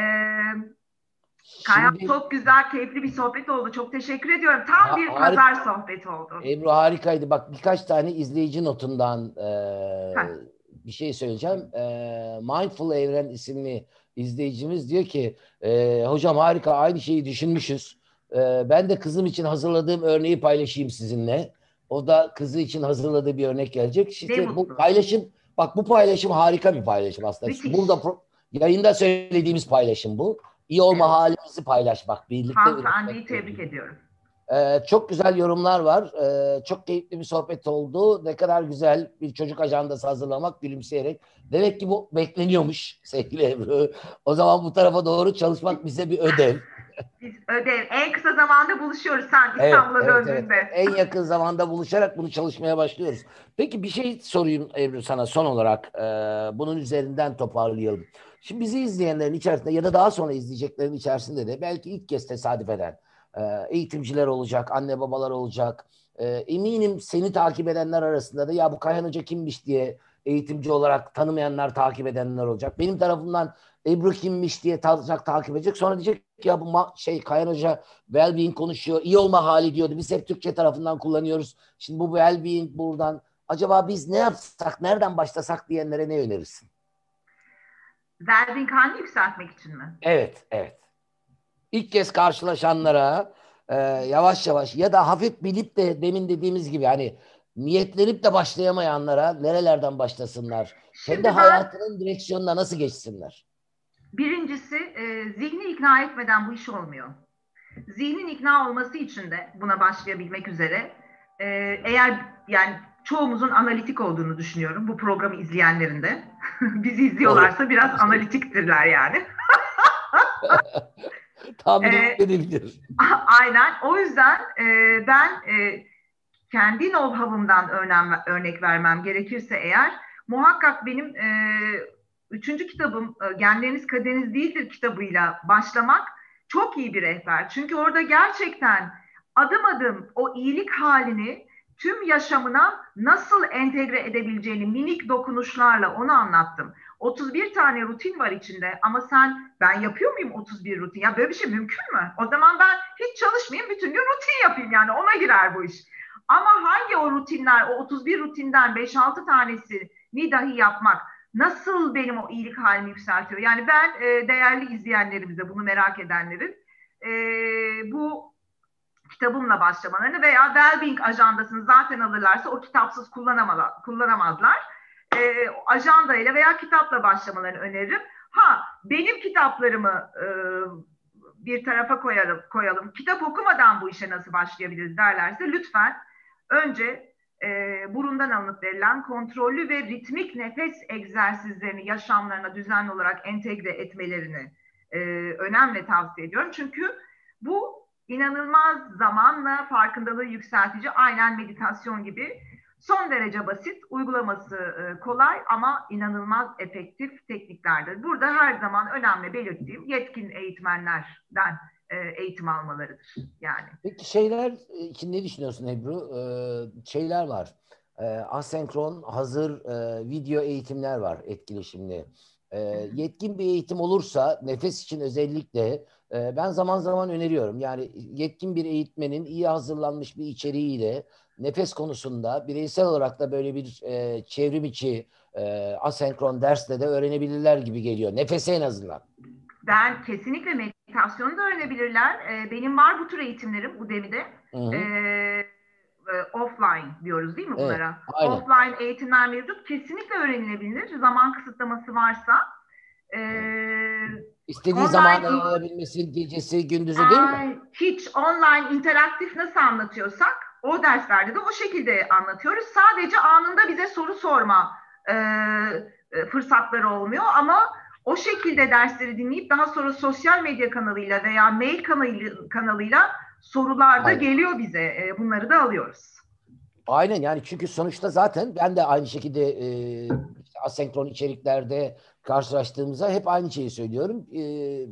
Kayhan Şimdi, çok güzel, keyifli bir sohbet oldu. Çok teşekkür ediyorum. Tam bir harika, pazar sohbeti oldu. Ebru harikaydı. Bak birkaç tane izleyici notundan e, bir şey söyleyeceğim. E, Mindful Evren isimli izleyicimiz diyor ki e, hocam harika aynı şeyi düşünmüşüz. E, ben de kızım için hazırladığım örneği paylaşayım sizinle. O da kızı için hazırladığı bir örnek gelecek. İşte bu paylaşım bak bu paylaşım harika bir paylaşım aslında. Müthiş. Burada yayında söylediğimiz paylaşım bu. İyi olma evet. halimizi paylaşmak birlikte. Hanımefendiyi tebrik ediyorum. Ee, çok güzel yorumlar var. Ee, çok keyifli bir sohbet oldu. Ne kadar güzel bir çocuk ajandası hazırlamak gülümseyerek. Demek ki bu bekleniyormuş sevgili Ebru. O zaman bu tarafa doğru çalışmak bize bir ödev. Biz ödev. En kısa zamanda buluşuyoruz sen İstanbul'a evet, döndüğünde. Evet, evet. En yakın zamanda buluşarak bunu çalışmaya başlıyoruz. Peki bir şey sorayım Ebru sana son olarak. Ee, bunun üzerinden toparlayalım. Şimdi bizi izleyenlerin içerisinde ya da daha sonra izleyeceklerin içerisinde de belki ilk kez tesadüf eden e, eğitimciler olacak, anne babalar olacak. E, eminim seni takip edenler arasında da ya bu Kayhan Hoca kimmiş diye eğitimci olarak tanımayanlar takip edenler olacak. Benim tarafımdan Ebru kimmiş diye tanıyacak, takip edecek. Sonra diyecek ya bu şey Kayan Hoca well-being konuşuyor. iyi olma hali diyordu. Biz hep Türkçe tarafından kullanıyoruz. Şimdi bu well-being buradan. Acaba biz ne yapsak, nereden başlasak diyenlere ne önerirsin? Halini yükseltmek için mi? Evet, evet. İlk kez karşılaşanlara e, yavaş yavaş ya da hafif bilip de demin dediğimiz gibi hani niyetlenip de başlayamayanlara nerelerden başlasınlar? Şimdi Kendi ben, hayatının direksiyonuna nasıl geçsinler? Birincisi e, zihni ikna etmeden bu iş olmuyor. Zihnin ikna olması için de buna başlayabilmek üzere e, eğer yani çoğumuzun analitik olduğunu düşünüyorum bu programı izleyenlerin de. Bizi izliyorlarsa biraz analitiktirler yani. Tahmin ee, edebilir. Aynen. O yüzden e, ben e, kendi know-how'ımdan örnek vermem gerekirse eğer muhakkak benim e, üçüncü kitabım e, Genleriniz Kaderiniz Değildir kitabıyla başlamak çok iyi bir rehber. Çünkü orada gerçekten adım adım o iyilik halini tüm yaşamına nasıl entegre edebileceğini minik dokunuşlarla onu anlattım. 31 tane rutin var içinde ama sen ben yapıyor muyum 31 rutin? Ya böyle bir şey mümkün mü? O zaman ben hiç çalışmayayım bütün gün rutin yapayım yani ona girer bu iş. Ama hangi o rutinler o 31 rutinden 5-6 tanesini dahi yapmak nasıl benim o iyilik halimi yükseltiyor? Yani ben e, değerli izleyenlerimize bunu merak edenlerin e, bu kitabımla başlamalarını veya Wellbeing ajandasını zaten alırlarsa o kitapsız kullanamazlar. E, ajanda ile veya kitapla başlamalarını öneririm. Ha benim kitaplarımı e, bir tarafa koyalım, koyalım. Kitap okumadan bu işe nasıl başlayabiliriz derlerse lütfen önce e, burundan alınıp verilen kontrollü ve ritmik nefes egzersizlerini yaşamlarına düzenli olarak entegre etmelerini e, önemli tavsiye ediyorum. Çünkü bu inanılmaz zamanla farkındalığı yükseltici aynen meditasyon gibi son derece basit, uygulaması e, kolay ama inanılmaz efektif tekniklerdir. Burada her zaman önemli belirttiğim yetkin eğitmenlerden e, eğitim almalarıdır. Yani. Peki şeyler için ne düşünüyorsun Ebru? Şeyler var. Asenkron hazır e, video eğitimler var etkileşimli. Ee, yetkin bir eğitim olursa nefes için özellikle e, ben zaman zaman öneriyorum. Yani yetkin bir eğitmenin iyi hazırlanmış bir içeriğiyle nefes konusunda bireysel olarak da böyle bir e, çevrim içi e, asenkron dersle de öğrenebilirler gibi geliyor. Nefese en azından. Ben kesinlikle meditasyonu da öğrenebilirler. E, benim var bu tür eğitimlerim Udemy'de. E, e, offline diyoruz değil mi bunlara? Evet, offline eğitimler mevcut. Kesinlikle öğrenilebilir. Zaman kısıtlaması varsa. E, İstediği online, zaman alabilmesi gecesi gündüzü değil mi? Hiç online interaktif nasıl anlatıyorsak o derslerde de o şekilde anlatıyoruz. Sadece anında bize soru sorma e, e fırsatları olmuyor ama o şekilde dersleri dinleyip daha sonra sosyal medya kanalıyla veya mail kanalıyla, kanalıyla sorular da geliyor bize. E, bunları da alıyoruz. Aynen yani çünkü sonuçta zaten ben de aynı şekilde e, asenkron içeriklerde karşılaştığımızda hep aynı şeyi söylüyorum. E,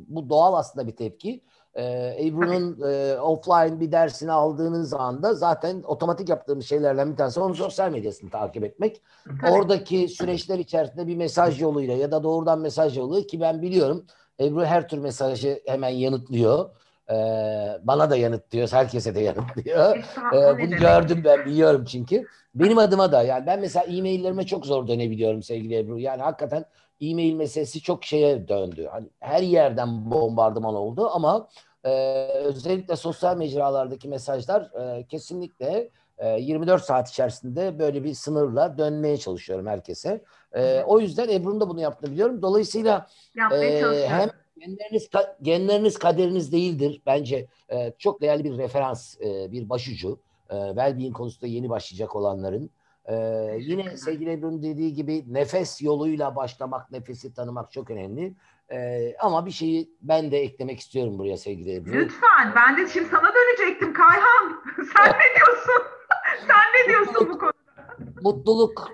bu doğal aslında bir tepki. E, Ebru'nun e, offline bir dersini aldığınız anda zaten otomatik yaptığımız şeylerden bir tanesi onun sosyal medyasını takip etmek. Tabii. Oradaki süreçler içerisinde bir mesaj yoluyla ya da doğrudan mesaj yolu ki ben biliyorum Ebru her tür mesajı hemen yanıtlıyor. Ee, bana da yanıtlıyor, herkese de yanıtlıyor. Ee, bunu gördüm ben, biliyorum çünkü. Benim adıma da yani ben mesela e-maillerime çok zor dönebiliyorum sevgili Ebru. Yani hakikaten e-mail meselesi çok şeye döndü. Hani her yerden bombardıman oldu ama e, özellikle sosyal mecralardaki mesajlar e, kesinlikle e, 24 saat içerisinde böyle bir sınırla dönmeye çalışıyorum herkese. E, o yüzden Ebru'nun da bunu yaptığını biliyorum. Dolayısıyla e, hem genleriniz genleriniz kaderiniz değildir. Bence e, çok değerli bir referans, e, bir başucu. E, well konusunda yeni başlayacak olanların. E, yine sevgili Ebru'nun dediği gibi nefes yoluyla başlamak, nefesi tanımak çok önemli. E, ama bir şeyi ben de eklemek istiyorum buraya sevgili Ebru. Lütfen. Ben de şimdi sana dönecektim Kayhan. Sen ne diyorsun? Sen ne diyorsun bu konuda? Mutluluk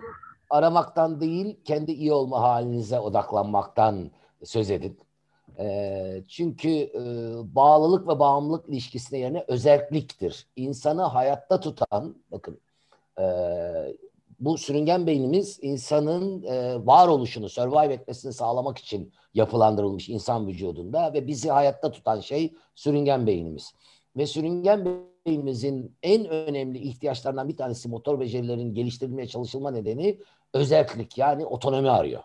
aramaktan değil, kendi iyi olma halinize odaklanmaktan söz edin. E, çünkü e, bağlılık ve bağımlılık ilişkisine yerine özelliktir. İnsanı hayatta tutan, bakın e, bu sürüngen beynimiz insanın e, varoluşunu, survive etmesini sağlamak için yapılandırılmış insan vücudunda ve bizi hayatta tutan şey sürüngen beynimiz. Ve sürüngen beynimizin en önemli ihtiyaçlarından bir tanesi motor becerilerin geliştirilmeye çalışılma nedeni özellik yani otonomi arıyor.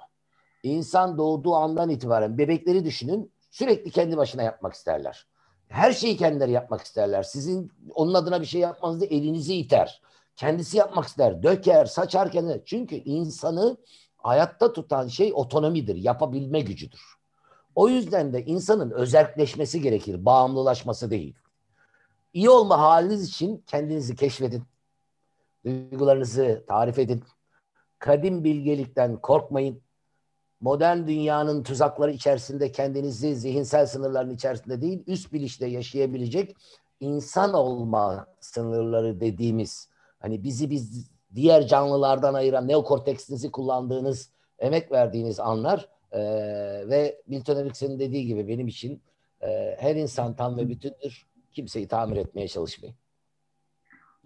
İnsan doğduğu andan itibaren bebekleri düşünün sürekli kendi başına yapmak isterler. Her şeyi kendileri yapmak isterler. Sizin onun adına bir şey yapmanızda elinizi iter. Kendisi yapmak ister. Döker, saçar kendine. Çünkü insanı hayatta tutan şey otonomidir. Yapabilme gücüdür. O yüzden de insanın özelleşmesi gerekir. Bağımlılaşması değil. İyi olma haliniz için kendinizi keşfedin. Duygularınızı tarif edin. Kadim bilgelikten korkmayın modern dünyanın tuzakları içerisinde kendinizi zihinsel sınırların içerisinde değil, üst bilinçle yaşayabilecek insan olma sınırları dediğimiz hani bizi biz diğer canlılardan ayıran neokorteksinizi kullandığınız, emek verdiğiniz anlar e, ve Milton Erickson'un dediği gibi benim için e, her insan tam ve bütündür. Kimseyi tamir etmeye çalışmayın.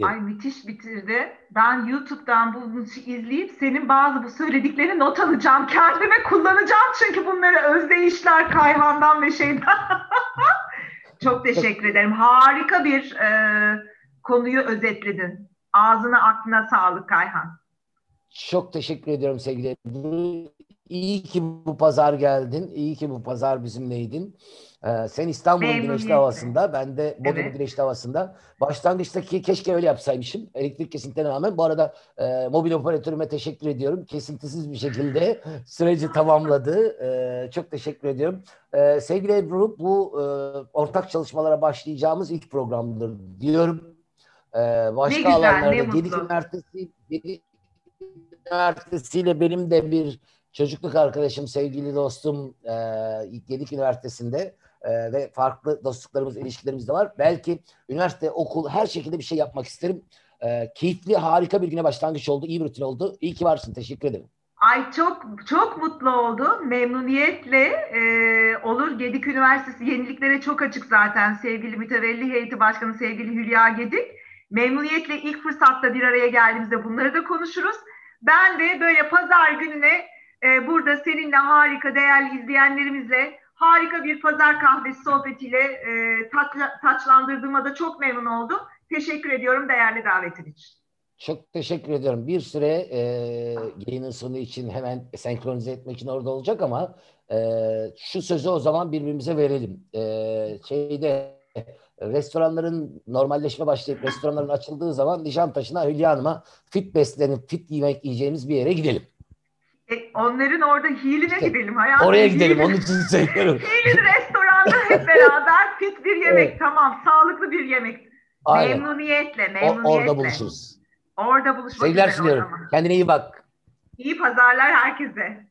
Ay müthiş bitirdi. Ben YouTube'dan bunu izleyip senin bazı bu söylediklerini not alacağım. Kendime kullanacağım çünkü bunları özdeyişler Kayhan'dan ve şeyden. Çok teşekkür ederim. Harika bir e, konuyu özetledin. Ağzına aklına sağlık Kayhan. Çok teşekkür ediyorum sevgili. İyi ki bu pazar geldin. İyi ki bu pazar bizimleydin. Ee, sen İstanbul'un güneşli havasında, ben de Bodrum evet. güneşli havasında. Başlangıçtaki keşke öyle yapsaymışım. Elektrik kesintilerine rağmen. Bu arada e, mobil operatörüme teşekkür ediyorum. Kesintisiz bir şekilde süreci tamamladı. E, çok teşekkür ediyorum. E, sevgili Ebru, bu e, ortak çalışmalara başlayacağımız ilk programdır diyorum. E, başka ne güzel, alanlarda ne Gedik Üniversitesi, Gedik Üniversitesi benim de bir çocukluk arkadaşım, sevgili dostum e, Gedik Üniversitesi'nde e, ve farklı dostluklarımız, ilişkilerimiz de var. Belki üniversite, okul her şekilde bir şey yapmak isterim. E, keyifli, harika bir güne başlangıç oldu. iyi bir rutin oldu. İyi ki varsın. Teşekkür ederim. Ay çok çok mutlu oldum. Memnuniyetle e, olur. Gedik Üniversitesi yeniliklere çok açık zaten. Sevgili mütevelli heyeti başkanı sevgili Hülya Gedik. Memnuniyetle ilk fırsatta bir araya geldiğimizde bunları da konuşuruz. Ben de böyle pazar gününe e, burada seninle harika değerli izleyenlerimizle harika bir pazar kahvesi sohbetiyle e, taçla, taçlandırdığıma da çok memnun oldum. Teşekkür ediyorum değerli davetin için. Çok teşekkür ediyorum. Bir süre e, yayının sonu için hemen senkronize etmek için orada olacak ama e, şu sözü o zaman birbirimize verelim. E, şeyde restoranların normalleşme başlayıp restoranların açıldığı zaman Nişantaşı'na Hülya Hanım'a fit beslenip fit yemek yiyeceğimiz bir yere gidelim. E, onların orada Hiline işte, gidelim. Hayatım, oraya gidelim. Hilin, onun için söylüyorum. Hilin restoranda hep beraber fit bir yemek. Evet. Tamam. Sağlıklı bir yemek. Aynen. Memnuniyetle. Memnuniyetle. O, orada buluşuruz. Orada buluşmak Sevgiler sunuyorum. Kendine iyi bak. İyi pazarlar herkese.